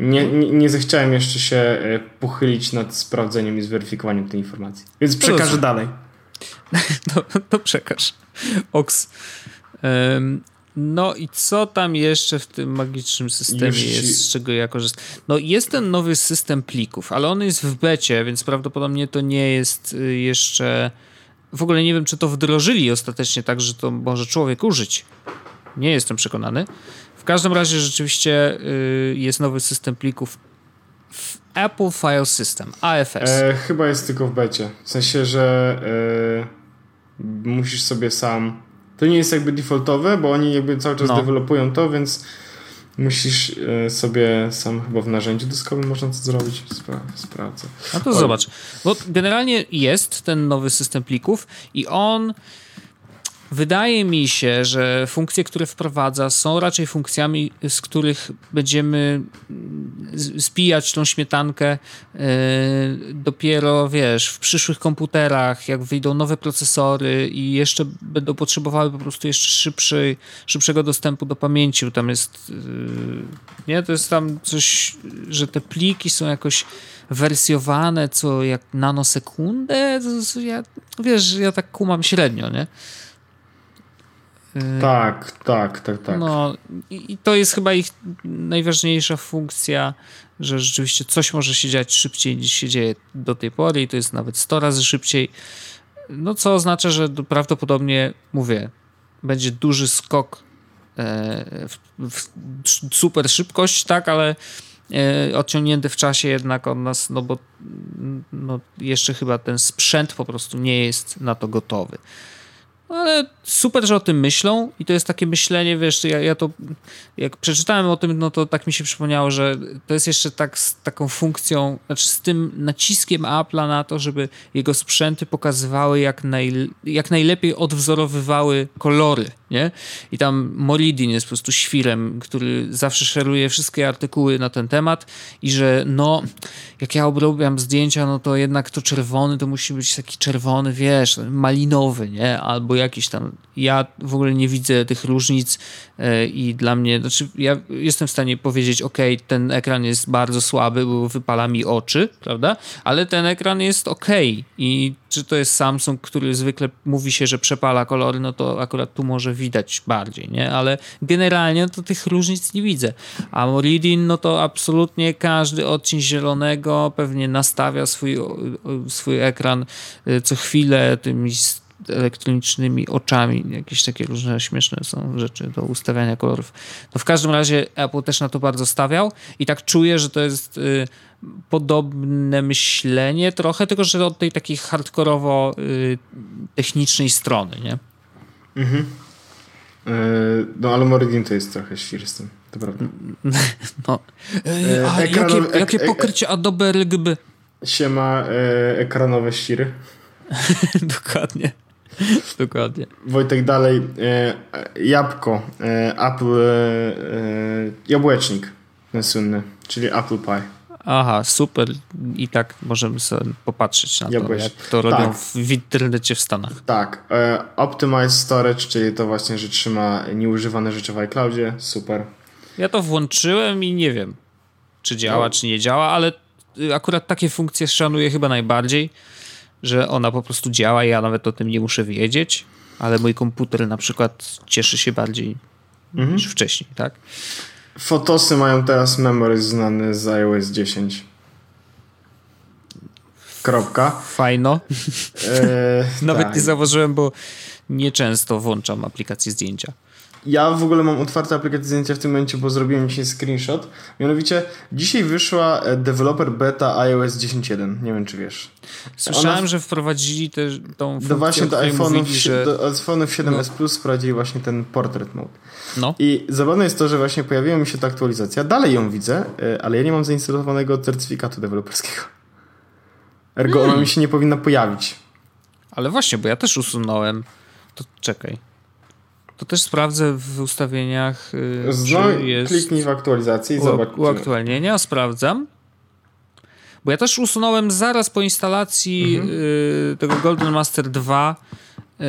Speaker 1: Nie, nie, nie zechciałem jeszcze się e, pochylić nad sprawdzeniem i zweryfikowaniem tej informacji. Więc przekażę Rozumiem. dalej.
Speaker 2: To, to przekaż. Oks. Um, no i co tam jeszcze w tym magicznym systemie ci... jest, z czego ja korzystam? No jest ten nowy system plików, ale on jest w becie, więc prawdopodobnie to nie jest y, jeszcze... W ogóle nie wiem, czy to wdrożyli ostatecznie tak, że to może człowiek użyć. Nie jestem przekonany. W każdym razie rzeczywiście y, jest nowy system plików Apple File System, AFS.
Speaker 1: E, chyba jest tylko w becie. W sensie, że e, musisz sobie sam. To nie jest jakby defaultowe, bo oni jakby cały czas no. dewelopują to, więc musisz e, sobie sam chyba w narzędziu dyskowym można to zrobić. Spra sprawdzę.
Speaker 2: No to o. zobacz. Bo generalnie jest ten nowy system plików i on Wydaje mi się, że funkcje, które wprowadza, są raczej funkcjami, z których będziemy spijać tą śmietankę yy, dopiero, wiesz, w przyszłych komputerach, jak wyjdą nowe procesory i jeszcze będą potrzebowały po prostu jeszcze szybszy, szybszego dostępu do pamięci, bo tam jest, yy, nie, to jest tam coś, że te pliki są jakoś wersjowane co jak nanosekundę, ja, wiesz, ja tak kumam średnio, nie?
Speaker 1: Y, tak, tak, tak, tak.
Speaker 2: No i to jest chyba ich najważniejsza funkcja, że rzeczywiście coś może się dziać szybciej niż się dzieje do tej pory i to jest nawet 100 razy szybciej. No co oznacza, że prawdopodobnie, mówię, będzie duży skok e, w, w super szybkość, tak, ale e, odciągnięty w czasie jednak od nas, no bo no jeszcze chyba ten sprzęt po prostu nie jest na to gotowy. Ale super, że o tym myślą i to jest takie myślenie, wiesz, ja, ja to jak przeczytałem o tym, no to tak mi się przypomniało, że to jest jeszcze tak z taką funkcją, znaczy z tym naciskiem Apple'a na to, żeby jego sprzęty pokazywały jak, naj, jak najlepiej odwzorowywały kolory, nie? I tam Moridin jest po prostu świrem, który zawsze szeruje wszystkie artykuły na ten temat i że no, jak ja obrabiam zdjęcia, no to jednak to czerwony to musi być taki czerwony, wiesz, malinowy, nie? Albo jakiś tam ja w ogóle nie widzę tych różnic e, i dla mnie, znaczy ja jestem w stanie powiedzieć, ok, ten ekran jest bardzo słaby, bo wypala mi oczy, prawda? Ale ten ekran jest ok i czy to jest Samsung, który zwykle mówi się, że przepala kolory, no to akurat tu może widać bardziej, nie? Ale generalnie to tych różnic nie widzę. A Moridin, no to absolutnie każdy odcień zielonego pewnie nastawia swój, swój ekran e, co chwilę tymi elektronicznymi oczami, jakieś takie różne śmieszne są rzeczy do ustawiania kolorów. No w każdym razie Apple też na to bardzo stawiał i tak czuję, że to jest y, podobne myślenie trochę, tylko że od tej takiej hardkorowo y, technicznej strony, nie? Mhm.
Speaker 1: E, no ale Meridian to jest trochę świr z tym, to prawda.
Speaker 2: No. E, a jakie, jakie pokrycie Adobe RGB?
Speaker 1: Siema e, ekranowe ściry.
Speaker 2: Dokładnie. Dokładnie.
Speaker 1: Wojtek dalej. E, jabłko. E, Apple. E, jabłecznik. Ten słynny. Czyli Apple Pie.
Speaker 2: Aha, super. I tak możemy sobie popatrzeć na to, jak to robią tak. w internecie w Stanach.
Speaker 1: Tak. E, Optimize Storage, czyli to właśnie, że trzyma nieużywane rzeczy w iCloudzie. Super.
Speaker 2: Ja to włączyłem i nie wiem, czy działa, no. czy nie działa, ale akurat takie funkcje szanuję chyba najbardziej, że ona po prostu działa ja nawet o tym nie muszę wiedzieć, ale mój komputer na przykład cieszy się bardziej mhm. niż wcześniej, tak?
Speaker 1: Fotosy mają teraz memory znany z iOS 10. Kropka.
Speaker 2: Fajno. E, Nawet tak. nie zauważyłem, bo nieczęsto włączam aplikację zdjęcia.
Speaker 1: Ja w ogóle mam otwarte aplikację zdjęcia w tym momencie, bo zrobiłem dzisiaj screenshot. Mianowicie dzisiaj wyszła e, developer beta iOS 10.1. Nie wiem, czy wiesz.
Speaker 2: Słyszałem, Ona... że wprowadzili też tą funkcję,
Speaker 1: do właśnie do iPhone'ów że... do iPhone'ów 7s no. Plus wprowadzili właśnie ten portrait mode. No. I zabawne jest to, że właśnie pojawiła mi się ta aktualizacja. Dalej ją widzę, e, ale ja nie mam zainstalowanego certyfikatu deweloperskiego. Ergo hmm. ona mi się nie powinna pojawić.
Speaker 2: Ale właśnie, bo ja też usunąłem. To czekaj. To też sprawdzę w ustawieniach.
Speaker 1: Yy, no, jest... kliknij w aktualizację i zobacz.
Speaker 2: Uaktualnienia, sprawdzam. Bo ja też usunąłem zaraz po instalacji mhm. yy, tego Golden Master 2 yy,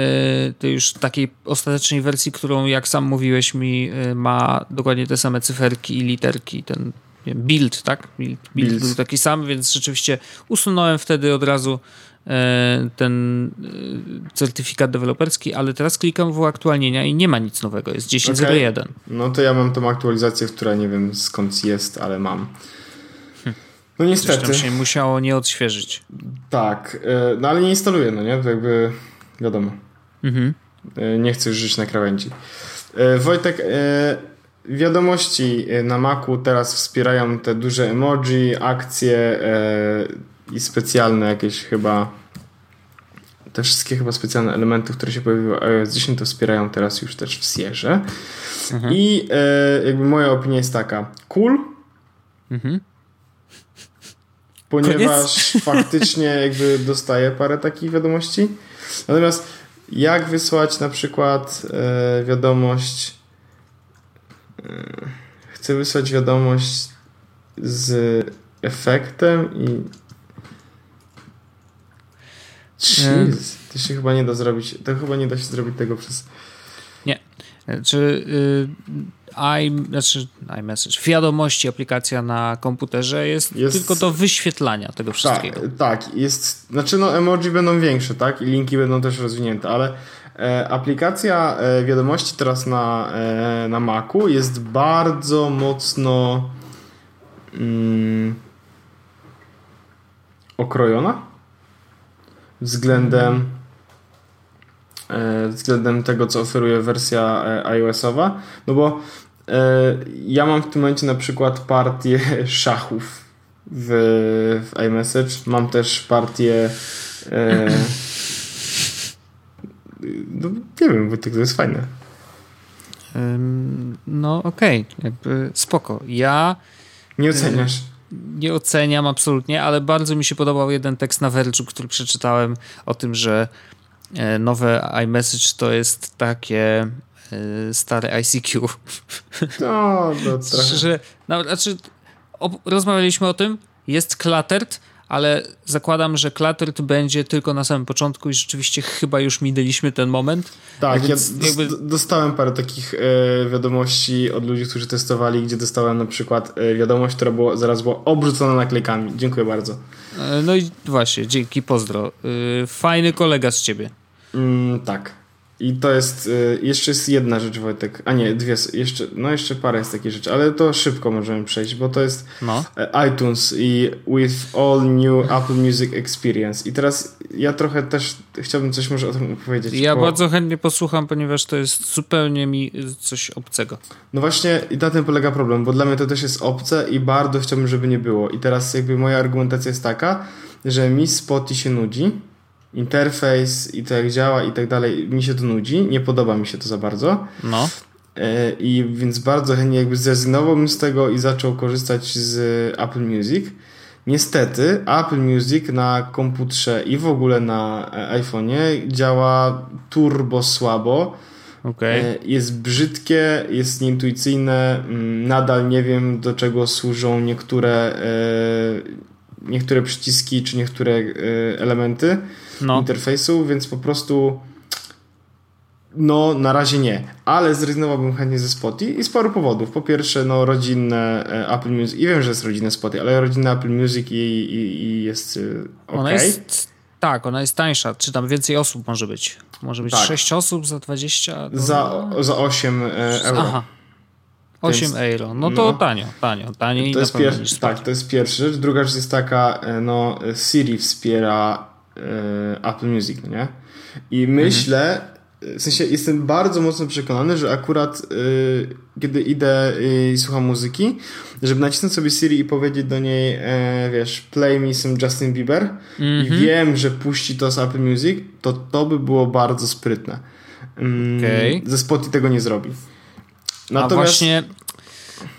Speaker 2: tej już takiej ostatecznej wersji, którą jak sam mówiłeś mi ma dokładnie te same cyferki i literki, ten wiem, build, tak? Build, build był taki sam, więc rzeczywiście usunąłem wtedy od razu ten e, certyfikat deweloperski, ale teraz klikam w uaktualnienia i nie ma nic nowego, jest 10.01. Okay.
Speaker 1: No to ja mam tą aktualizację, która nie wiem skąd jest, ale mam. Hm. No niestety.
Speaker 2: Zresztą się musiało nie odświeżyć.
Speaker 1: Tak, e, no ale nie instaluję, no nie? To jakby wiadomo. Mhm. Nie chcę już żyć na krawędzi. Wojtek, wiadomości na Macu teraz wspierają te duże emoji, akcje, i specjalne jakieś chyba te wszystkie chyba specjalne elementy, które się pojawiły w iOS 10 to wspierają teraz już też w Sierze. Mhm. I e, jakby moja opinia jest taka, cool, mhm. ponieważ Koniec? faktycznie jakby dostaję parę takich wiadomości. Natomiast jak wysłać na przykład e, wiadomość e, chcę wysłać wiadomość z efektem i Jeez, to się chyba nie da zrobić. To chyba nie da się zrobić tego przez.
Speaker 2: Nie. Czy y, i, znaczy iMessage, wiadomości, aplikacja na komputerze jest, jest, tylko do wyświetlania tego wszystkiego.
Speaker 1: Tak, tak, jest. Znaczy, no, emoji będą większe, tak? I linki będą też rozwinięte, ale e, aplikacja e, wiadomości teraz na, e, na Macu jest bardzo mocno mm, okrojona względem e, względem tego, co oferuje wersja e, iOS-owa, no bo e, ja mam w tym momencie na przykład partię szachów w, w iMessage, mam też partię no, nie wiem, bo to jest fajne.
Speaker 2: No okej, okay. spoko. Ja
Speaker 1: nie oceniasz
Speaker 2: nie oceniam absolutnie, ale bardzo mi się podobał jeden tekst na Verge'u, który przeczytałem o tym, że e, nowe iMessage to jest takie e, stare ICQ.
Speaker 1: No, no trochę.
Speaker 2: że, no, znaczy, rozmawialiśmy o tym, jest cluttered, ale zakładam, że Cluttered będzie tylko na samym początku i rzeczywiście chyba już minęliśmy ten moment.
Speaker 1: Tak, ja jakby... dostałem parę takich e, wiadomości od ludzi, którzy testowali, gdzie dostałem na przykład e, wiadomość, która było, zaraz była obrzucona naklejkami. Dziękuję bardzo.
Speaker 2: E, no i właśnie, dzięki, pozdro. E, fajny kolega z ciebie.
Speaker 1: Mm, tak. I to jest, y, jeszcze jest jedna rzecz Wojtek, a nie, dwie, jeszcze, no jeszcze parę jest takich rzeczy, ale to szybko możemy przejść, bo to jest no. E, iTunes i with all new Apple Music Experience. I teraz ja trochę też chciałbym coś może o tym opowiedzieć.
Speaker 2: Ja bo... bardzo chętnie posłucham, ponieważ to jest zupełnie mi coś obcego.
Speaker 1: No właśnie i na tym polega problem, bo dla mnie to też jest obce i bardzo chciałbym, żeby nie było. I teraz jakby moja argumentacja jest taka, że mi Spotify się nudzi, interfejs i to jak działa i tak dalej, mi się to nudzi, nie podoba mi się to za bardzo. No. E, I więc bardzo chętnie jakby zrezygnowałbym z tego i zaczął korzystać z Apple Music. Niestety Apple Music na komputerze i w ogóle na e, iPhone'ie działa turbo słabo
Speaker 2: Okay.
Speaker 1: Jest brzydkie, jest nieintuicyjne. Mm, nadal nie wiem, do czego służą niektóre, niektóre przyciski czy niektóre elementy no. interfejsu, więc po prostu no, na razie nie, ale zrezygnowałbym chętnie ze Spotify i z paru powodów. Po pierwsze, no, rodzinne e, Apple Music, i wiem, że jest rodzinne Spotify, ale rodzinne Apple Music i, i, i jest ok.
Speaker 2: Ona jest, tak, ona jest tańsza, czy tam więcej osób może być. Może być tak. 6 osób za 20
Speaker 1: Za, za 8 e, euro. Aha.
Speaker 2: 8 Więc, euro. No to no, tanio, tanio, taniej
Speaker 1: to jest pier- Tak, to jest pierwsza rzecz. Druga rzecz jest taka, e, no Siri wspiera e, Apple Music, no nie? I myślę, mhm w sensie jestem bardzo mocno przekonany, że akurat yy, kiedy idę i słucham muzyki, żeby nacisnąć sobie Siri i powiedzieć do niej, e, wiesz, play me some Justin Bieber i mhm. wiem, że puści to z Apple Music, to to by było bardzo sprytne. Mm, okay. Ze Spotify tego nie zrobi.
Speaker 2: Natomiast... A właśnie...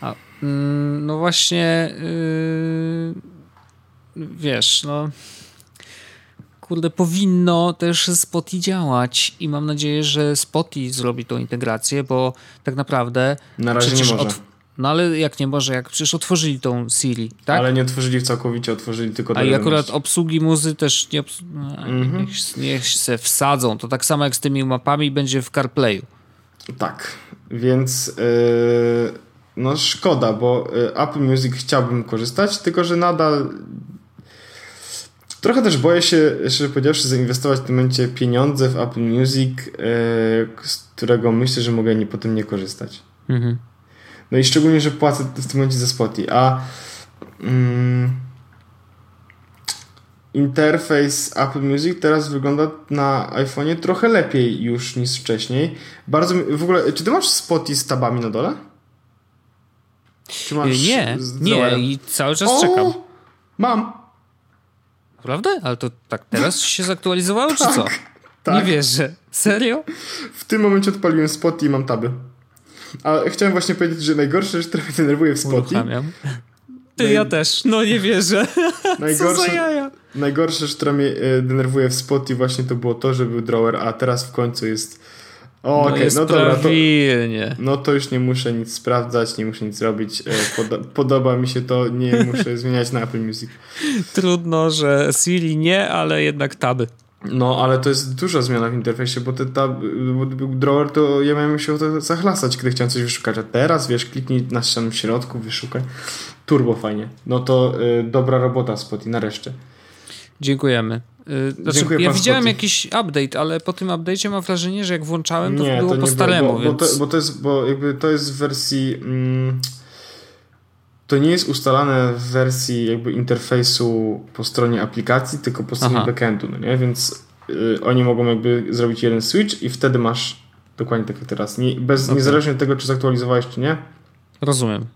Speaker 2: A, mm, no właśnie... Yy, wiesz, no kurde, powinno też Spotify działać i mam nadzieję, że Spotify zrobi tą integrację, bo tak naprawdę...
Speaker 1: Na razie nie może.
Speaker 2: No ale jak nie może, jak przecież otworzyli tą Siri, tak?
Speaker 1: Ale nie otworzyli całkowicie, otworzyli tylko
Speaker 2: A i akurat obsługi muzy też nie obs... no, mm-hmm. niech, niech się wsadzą. To tak samo jak z tymi mapami będzie w CarPlayu.
Speaker 1: Tak, więc yy, no szkoda, bo y, Apple Music chciałbym korzystać, tylko że nadal Trochę też boję się, szczerze powiedziawszy, zainwestować w tym momencie pieniądze w Apple Music, yy, z którego myślę, że mogę nie, potem nie korzystać. Mhm. No i szczególnie, że płacę w tym momencie za Spotify. A mm, interfejs Apple Music teraz wygląda na iPhone'ie trochę lepiej już niż wcześniej. Bardzo w ogóle, czy ty masz Spotify z tabami na dole?
Speaker 2: Czy masz nie, nie i cały czas o, czekam.
Speaker 1: Mam.
Speaker 2: Naprawdę? Ale to tak teraz się zaktualizowało, czy co? Tak, tak. Nie wierzę. Serio?
Speaker 1: W tym momencie odpaliłem spot i mam taby. A chciałem właśnie powiedzieć, że najgorsze która mnie denerwuje w spotie.
Speaker 2: Ty, Naj... ja też. No nie wierzę. Najgorsze, Co za jaja?
Speaker 1: Najgorsze która mnie e, denerwuje w spotie właśnie to było to, że był drawer, a teraz w końcu jest
Speaker 2: o, no okej, okay, no dobra, to,
Speaker 1: no to już nie muszę nic sprawdzać, nie muszę nic robić. E, podoba mi się to, nie muszę zmieniać na Apple Music.
Speaker 2: Trudno, że Siri nie, ale jednak taby.
Speaker 1: No, ale to jest duża zmiana w interfejsie, bo ten tab, bo drawer to ja miałem się to zachlasać, kiedy chciałem coś wyszukać, a teraz, wiesz, kliknij na samym środku, wyszukaj. Turbo fajnie. No to y, dobra robota Spotify, nareszcie.
Speaker 2: Dziękujemy. Znaczy, Dziękuję ja widziałem jakiś update, ale po tym update'cie mam wrażenie, że jak włączałem, to nie, było to po staremu. Było, bo,
Speaker 1: więc... bo, to, bo, to, jest, bo jakby to jest w wersji. Mm, to nie jest ustalane w wersji jakby interfejsu po stronie aplikacji, tylko po stronie Aha. backendu, no nie? Więc y, oni mogą jakby zrobić jeden switch i wtedy masz dokładnie tak jak teraz. Nie, bez, okay. Niezależnie od tego, czy zaktualizowałeś, czy nie.
Speaker 2: Rozumiem.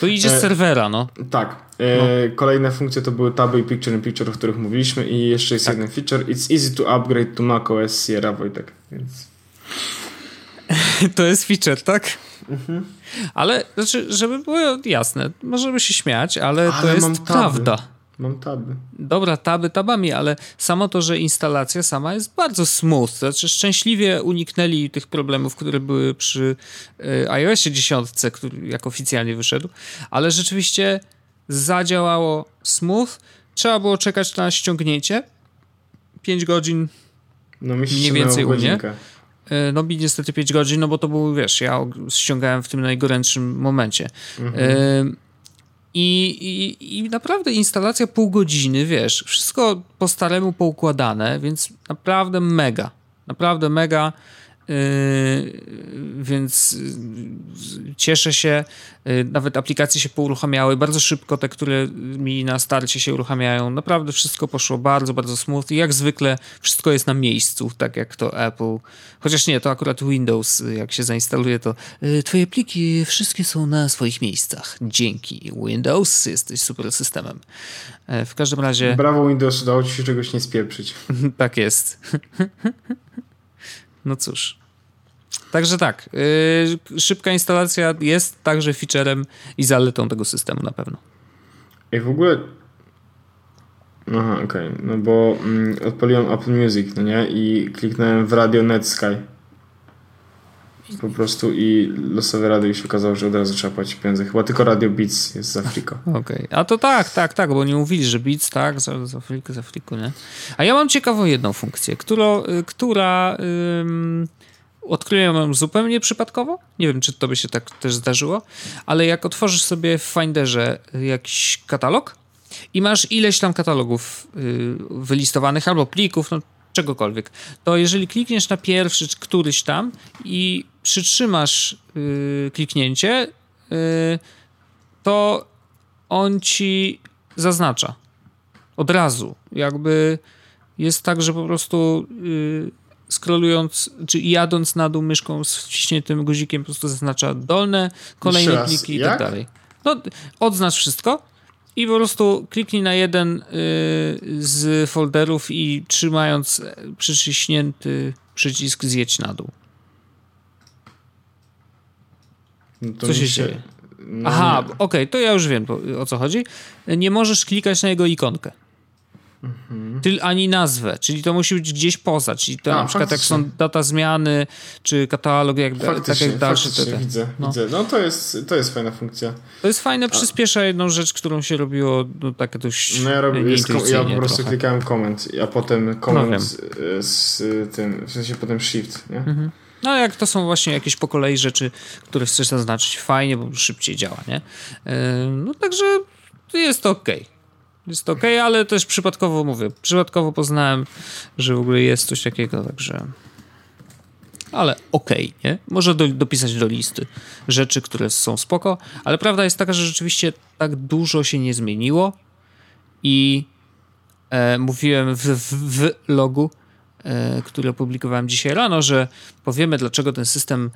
Speaker 2: To idzie z e, serwera, no.
Speaker 1: Tak. E, no. Kolejne funkcje to były taby i picture in picture, o których mówiliśmy i jeszcze jest tak. jeden feature. It's easy to upgrade to macOS Sierra Wojtek, więc...
Speaker 2: to jest feature, tak? Mhm. Ale, znaczy, żeby było jasne, możemy się śmiać, ale, ale to jest prawda.
Speaker 1: Mam taby.
Speaker 2: Dobra, taby tabami, ale samo to, że instalacja sama jest bardzo smooth. Znaczy szczęśliwie uniknęli tych problemów, które były przy y, iOSie 10, który jak oficjalnie wyszedł, ale rzeczywiście zadziałało smooth. Trzeba było czekać na ściągnięcie. 5 godzin no, mniej więcej u mnie. Y, no mi niestety 5 godzin, no bo to był, wiesz, ja ściągałem w tym najgorętszym momencie. Mhm. Y i, i, I naprawdę instalacja pół godziny, wiesz, wszystko po staremu poukładane, więc naprawdę mega. Naprawdę mega. Yy, więc yy, cieszę się. Yy, nawet aplikacje się pouruchamiały bardzo szybko, te, które mi na starcie się uruchamiają. Naprawdę wszystko poszło bardzo, bardzo smooth i jak zwykle wszystko jest na miejscu, tak jak to Apple. Chociaż nie, to akurat Windows, jak się zainstaluje, to twoje pliki wszystkie są na swoich miejscach. Dzięki Windows, jesteś super systemem. W każdym razie...
Speaker 1: Brawo Windows, udało ci się czegoś nie spieprzyć.
Speaker 2: tak jest. No cóż. Także tak, yy, szybka instalacja jest także featurem i zaletą tego systemu na pewno.
Speaker 1: I w ogóle. Aha, okej, okay. no bo mm, odpaliłem Apple Music, no nie? I kliknąłem w Radio Netsky. po prostu i losowe radio i się okazało, że od razu trzeba płacić pieniądze. Chyba tylko Radio Beats jest z Afriko.
Speaker 2: Okej, okay. a to tak, tak, tak, bo nie mówili, że Beats, tak, z, z Afriku, z Afriku, nie? A ja mam ciekawą jedną funkcję, którą, y, która ym, odkryłem ją zupełnie przypadkowo. Nie wiem, czy to by się tak też zdarzyło, ale jak otworzysz sobie w Finderze jakiś katalog i masz ileś tam katalogów y, wylistowanych albo plików, no czegokolwiek, to jeżeli klikniesz na pierwszy któryś tam i przytrzymasz yy, kliknięcie, yy, to on ci zaznacza od razu. Jakby jest tak, że po prostu scrollując, czy jadąc na dół myszką z wciśniętym guzikiem, po prostu zaznacza dolne, kolejne pliki i tak dalej. No, odznacz wszystko i po prostu kliknij na jeden y, z folderów i trzymając przyciśnięty przycisk zjedź na dół. No Co się, się dzieje? No Aha, okej, okay, to ja już wiem o co chodzi. Nie możesz klikać na jego ikonkę. Mhm. Ty, ani nazwę, czyli to musi być gdzieś poza, czyli to A, na przykład faktycznie. jak są data zmiany, czy katalog, jak, tak jak dalsze.
Speaker 1: Te, te. Widzę, no. widzę. No to jest, to jest fajna funkcja.
Speaker 2: To jest fajne, przyspiesza jedną rzecz, którą się robiło no, takie dość
Speaker 1: No ja, robię, ja po prostu trochę. klikałem comment, a potem comment no, z, z, tym, w sensie potem shift, nie? Mhm.
Speaker 2: No jak to są właśnie jakieś po kolei rzeczy, które chcesz zaznaczyć, fajnie, bo szybciej działa, nie? Yy, no także jest to ok. Jest ok, ale też przypadkowo mówię, przypadkowo poznałem, że w ogóle jest coś takiego, także ale okej, okay, nie? Może do, dopisać do listy rzeczy, które są spoko, ale prawda jest taka, że rzeczywiście tak dużo się nie zmieniło i e, mówiłem w, w, w logu, e, który opublikowałem dzisiaj rano, że powiemy, dlaczego ten system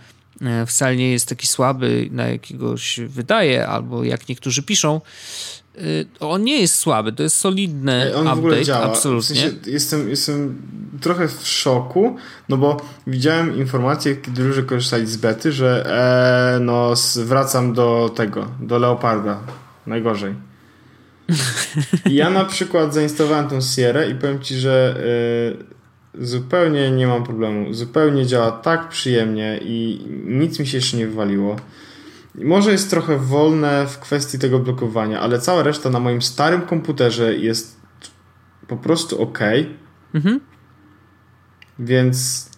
Speaker 2: wcale nie jest taki słaby, na jakiego się wydaje, albo jak niektórzy piszą, Y, on nie jest słaby, to jest solidny on update, w ogóle działa. absolutnie. W sensie
Speaker 1: jestem, jestem trochę w szoku, no bo widziałem informacje, kiedy ludzie korzystali z bety, że e, no wracam do tego, do Leoparda. Najgorzej. ja na przykład zainstalowałem tą Sierra i powiem ci, że zupełnie nie mam problemu. Zupełnie działa tak przyjemnie i nic mi się jeszcze nie wywaliło. Może jest trochę wolne w kwestii tego blokowania, ale cała reszta na moim starym komputerze jest po prostu ok. Mhm. Więc.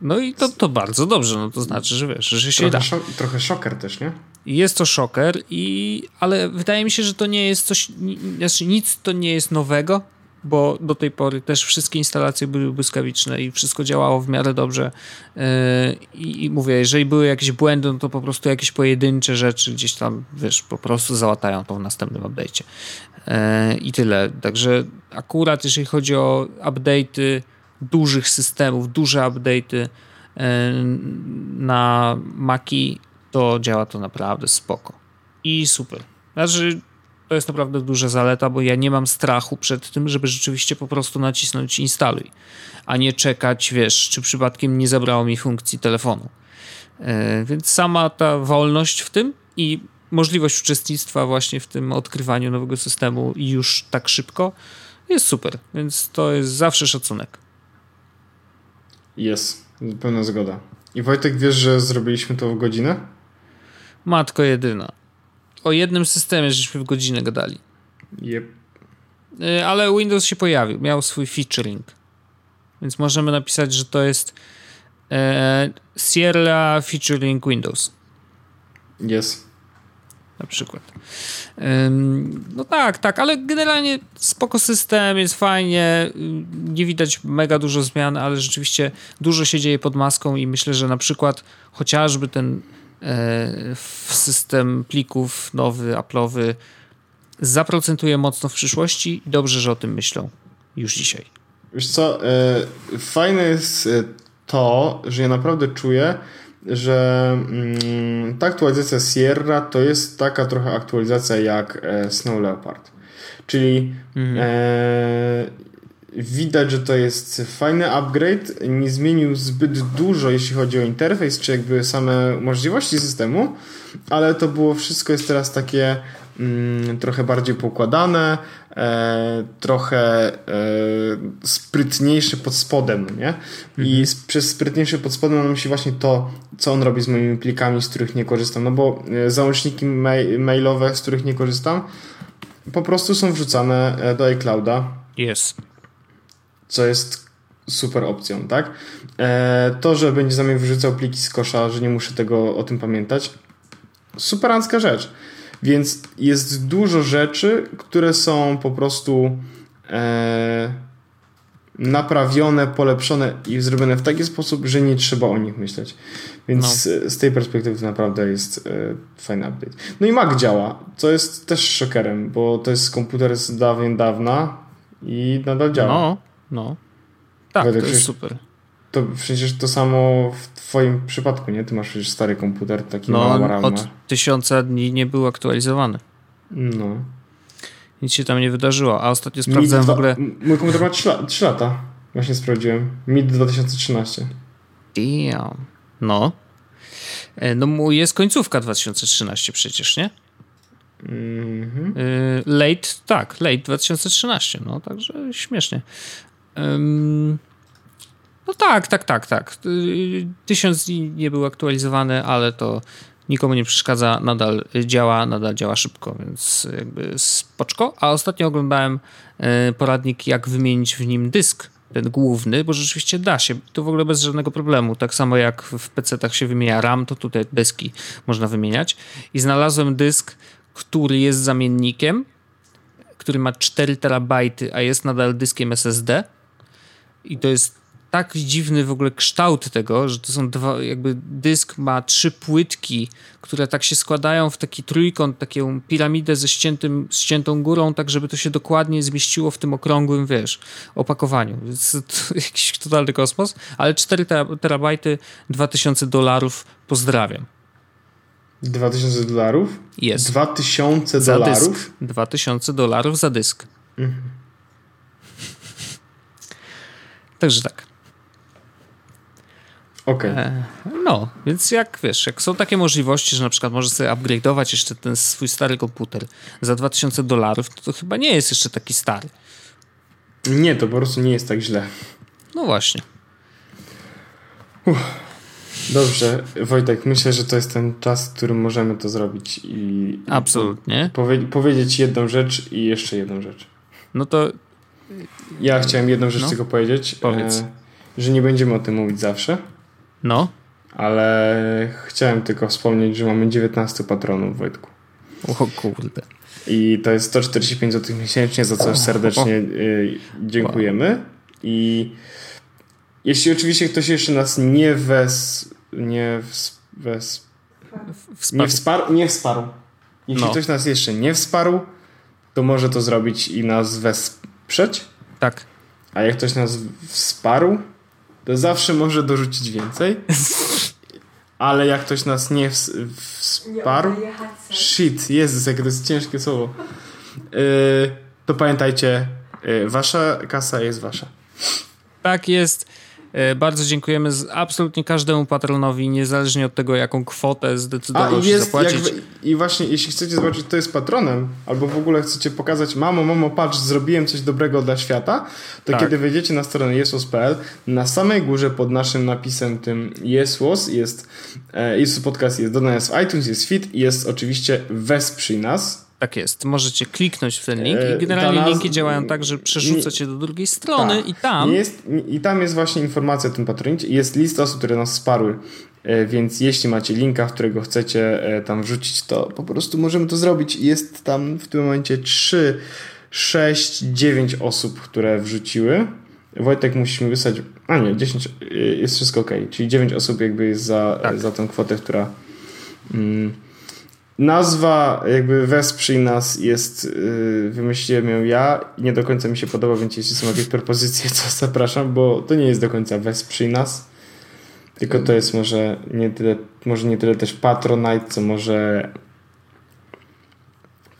Speaker 2: No i to, to bardzo dobrze, no to znaczy, że wiesz, że się
Speaker 1: trochę da. trochę szoker też, nie?
Speaker 2: Jest to szoker, i, ale wydaje mi się, że to nie jest coś, znaczy nic to nie jest nowego, bo do tej pory też wszystkie instalacje były błyskawiczne i wszystko działało w miarę dobrze. Yy, I, mówię, jeżeli były jakieś błędy, no to po prostu jakieś pojedyncze rzeczy gdzieś tam, wiesz, po prostu załatają to w następnym update'cie. Yy, I tyle. Także akurat jeżeli chodzi o update'y dużych systemów, duże update'y yy, na Maki, to działa to naprawdę spoko. I super. Znaczy, to jest naprawdę duża zaleta, bo ja nie mam strachu przed tym, żeby rzeczywiście po prostu nacisnąć instaluj, a nie czekać, wiesz, czy przypadkiem nie zabrało mi funkcji telefonu. Yy, więc sama ta wolność w tym i możliwość uczestnictwa właśnie w tym odkrywaniu nowego systemu już tak szybko jest super, więc to jest zawsze szacunek.
Speaker 1: Jest, pełna zgoda. I Wojtek, wiesz, że zrobiliśmy to w godzinę?
Speaker 2: Matko jedyna o jednym systemie żeśmy w godzinę gadali.
Speaker 1: Yep.
Speaker 2: Y, ale Windows się pojawił, miał swój featuring. Więc możemy napisać, że to jest e, Sierra featuring Windows.
Speaker 1: Yes.
Speaker 2: Na przykład. Ym, no tak, tak, ale generalnie spoko system, jest fajnie, nie widać mega dużo zmian, ale rzeczywiście dużo się dzieje pod maską i myślę, że na przykład chociażby ten E, system plików nowy, Apple'owy zaprocentuje mocno w przyszłości. Dobrze, że o tym myślą już dzisiaj.
Speaker 1: Wiesz co, e, fajne jest e, to, że ja naprawdę czuję, że mm, ta aktualizacja Sierra to jest taka trochę aktualizacja jak Snow Leopard. Czyli mhm. e, Widać, że to jest fajny upgrade. Nie zmienił zbyt dużo, jeśli chodzi o interfejs, czy jakby same możliwości systemu, ale to było wszystko jest teraz takie mm, trochę bardziej poukładane, e, trochę e, sprytniejszy pod spodem, nie? I mhm. przez sprytniejszy pod spodem mam myśli właśnie to, co on robi z moimi plikami, z których nie korzystam, no bo e, załączniki mail mailowe, z których nie korzystam, po prostu są wrzucane e, do iClouda.
Speaker 2: Jest.
Speaker 1: Co jest super opcją, tak? E, to, że będzie za mnie wyrzucał pliki z kosza, że nie muszę tego o tym pamiętać, superancka rzecz. Więc jest dużo rzeczy, które są po prostu e, naprawione, polepszone i zrobione w taki sposób, że nie trzeba o nich myśleć. Więc no. z tej perspektywy to naprawdę jest e, fajny update. No i Mac działa, co jest też szokerem, bo to jest komputer z dawien dawna i nadal działa.
Speaker 2: No, no. Tak, to jest super.
Speaker 1: To przecież to samo w twoim przypadku, nie? Ty masz przecież stary komputer, taki no, mała
Speaker 2: od tysiąca dni nie był aktualizowany.
Speaker 1: No.
Speaker 2: Nic się tam nie wydarzyło, a ostatnio sprawdzałem w ogóle...
Speaker 1: Mój komputer ma 3, 3 lata. Właśnie sprawdziłem. Mid 2013.
Speaker 2: Damn. No. E, no mój jest końcówka 2013 przecież, nie?
Speaker 1: Mm-hmm.
Speaker 2: Late, tak, late 2013, no także śmiesznie. No tak, tak, tak, tak. Tysiąc dni nie był aktualizowany, ale to nikomu nie przeszkadza, nadal działa, nadal działa szybko, więc jakby spoczko. A ostatnio oglądałem e, poradnik, jak wymienić w nim dysk, ten główny, bo rzeczywiście da się, to w ogóle bez żadnego problemu. Tak samo jak w PC-tach się wymienia RAM, to tutaj dyski można wymieniać. I znalazłem dysk, który jest zamiennikiem, który ma 4 terabajty, a jest nadal dyskiem SSD. I to jest tak dziwny w ogóle kształt tego, że to są dwa, jakby dysk ma trzy płytki, które tak się składają w taki trójkąt, taką piramidę ze ściętym, ściętą górą, tak żeby to się dokładnie zmieściło w tym okrągłym, wiesz, opakowaniu. Więc to jakiś totalny kosmos, ale 4 terabajty, 2000 dolarów, pozdrawiam.
Speaker 1: 2000 dolarów?
Speaker 2: Jest.
Speaker 1: 2000 dolarów?
Speaker 2: 2000 dolarów za dysk. Mhm. Także tak.
Speaker 1: Okej. Okay. E,
Speaker 2: no, więc jak wiesz, jak są takie możliwości, że na przykład możesz sobie upgrade'ować jeszcze ten swój stary komputer za 2000 dolarów, to, to chyba nie jest jeszcze taki stary.
Speaker 1: Nie, to po prostu nie jest tak źle.
Speaker 2: No właśnie.
Speaker 1: Uff. Dobrze, Wojtek, myślę, że to jest ten czas, w którym możemy to zrobić i.
Speaker 2: Absolutnie.
Speaker 1: Powie powiedzieć jedną rzecz i jeszcze jedną rzecz.
Speaker 2: No to.
Speaker 1: Ja chciałem jedną rzecz no. tylko powiedzieć.
Speaker 2: Powiedz. E,
Speaker 1: że nie będziemy o tym mówić zawsze.
Speaker 2: No.
Speaker 1: Ale chciałem tylko wspomnieć, że mamy 19 patronów, Wojtku.
Speaker 2: O kurde.
Speaker 1: I to jest 145 zł miesięcznie, za co serdecznie y, dziękujemy. I jeśli oczywiście ktoś jeszcze nas nie wes... nie wes... wes nie wsparł, nie wsparł. Jeśli no. ktoś nas jeszcze nie wsparł, to może to zrobić i nas wesprzeć.
Speaker 2: Tak.
Speaker 1: A jak ktoś nas wsparł, to zawsze może dorzucić więcej. Ale jak ktoś nas nie wsparł, shit, Jezus, jak to jest ciężkie słowo, yy, to pamiętajcie, yy, wasza kasa jest wasza.
Speaker 2: Tak jest. E, bardzo dziękujemy absolutnie każdemu patronowi, niezależnie od tego, jaką kwotę zdecydował się zapłacić. Jakby,
Speaker 1: I właśnie, jeśli chcecie zobaczyć, kto jest patronem, albo w ogóle chcecie pokazać, mamo, mamo, patrz, zrobiłem coś dobrego dla świata, to tak. kiedy wejdziecie na stronę jesłos.pl, na samej górze pod naszym napisem tym jesłos jest e, Jesus Podcast jest dodany w iTunes, jest fit i jest oczywiście wesprzyj nas,
Speaker 2: tak jest. Możecie kliknąć w ten link i e, generalnie nas... linki działają tak, że przerzuca cię do drugiej strony tak. i tam...
Speaker 1: Jest, I tam jest właśnie informacja o tym patronicie. Jest lista osób, które nas wsparły. E, więc jeśli macie linka, w którego chcecie e, tam wrzucić, to po prostu możemy to zrobić. Jest tam w tym momencie 3, 6, 9 osób, które wrzuciły. Wojtek musimy wysłać. A nie, 10 jest wszystko ok. Czyli 9 osób jakby jest za, tak. za tą kwotę, która. Mm, Nazwa jakby wesprzyj nas jest, yy, wymyśliłem ją ja i nie do końca mi się podoba, więc jeśli są jakieś propozycje, to zapraszam, bo to nie jest do końca wesprzyj nas, tylko to jest może nie tyle, może nie tyle też Patronite, co może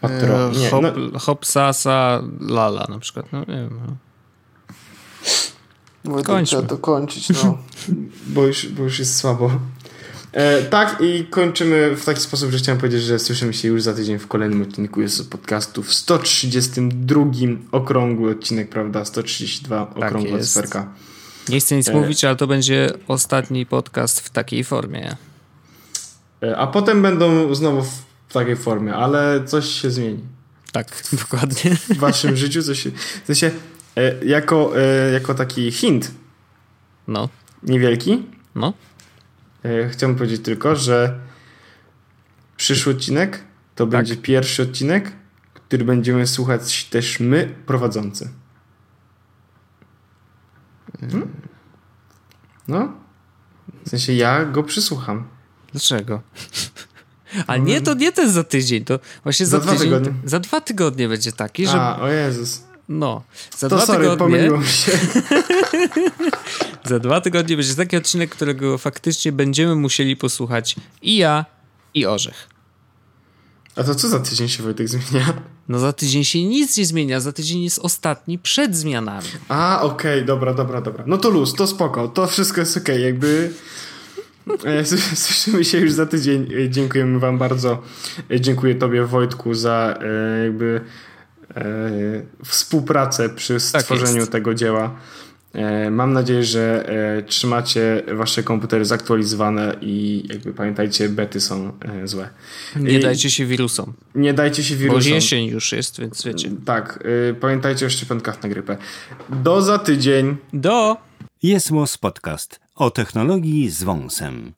Speaker 2: Patro... Nie, hop, no. hop, sasa, lala na przykład, no nie wiem.
Speaker 1: No. Kończmy. to kończyć, no. bo, już, bo już jest słabo. E, tak i kończymy w taki sposób, że chciałem powiedzieć, że słyszymy się już za tydzień w kolejnym odcinku jest podcastu w 132 okrągły odcinek, prawda? 132 tak okrągła sferka.
Speaker 2: Nie chcę nic e... mówić, ale to będzie ostatni podcast w takiej formie.
Speaker 1: E, a potem będą znowu w takiej formie, ale coś się zmieni.
Speaker 2: Tak, dokładnie.
Speaker 1: W waszym życiu coś się... W sensie, jako, e, jako taki hint.
Speaker 2: No.
Speaker 1: Niewielki.
Speaker 2: No.
Speaker 1: Chciałbym powiedzieć tylko, że przyszły odcinek to tak. będzie pierwszy odcinek, który będziemy słuchać też my prowadzący. Hmm? No. W sensie ja go przysłucham.
Speaker 2: Dlaczego? A nie, to nie ten za tydzień, to właśnie za, za tydzień, dwa tygodnie. Za dwa tygodnie będzie taki, że...
Speaker 1: A, o Jezus.
Speaker 2: No,
Speaker 1: za to dwa sorry, tygodnie... się.
Speaker 2: za dwa tygodnie będzie taki odcinek, którego faktycznie będziemy musieli posłuchać i ja, i Orzech.
Speaker 1: A to co za tydzień się Wojtek zmienia?
Speaker 2: No za tydzień się nic nie zmienia, za tydzień jest ostatni przed zmianami.
Speaker 1: A, okej, okay, dobra, dobra, dobra. No to luz, to spoko, to wszystko jest okej, okay. jakby... E, słyszymy się już za tydzień. E, dziękujemy Wam bardzo. E, dziękuję Tobie, Wojtku, za jakby współpracę przy tak stworzeniu tak tego dzieła. Mam nadzieję, że trzymacie wasze komputery zaktualizowane i jakby pamiętajcie, bety są złe.
Speaker 2: Nie dajcie się wirusom.
Speaker 1: Nie dajcie się wirusom.
Speaker 2: Bo jesień już jest, więc wiecie.
Speaker 1: Tak, pamiętajcie o szczepionkach na grypę. Do za tydzień.
Speaker 2: Do!
Speaker 3: Jest Podcast o technologii z wąsem.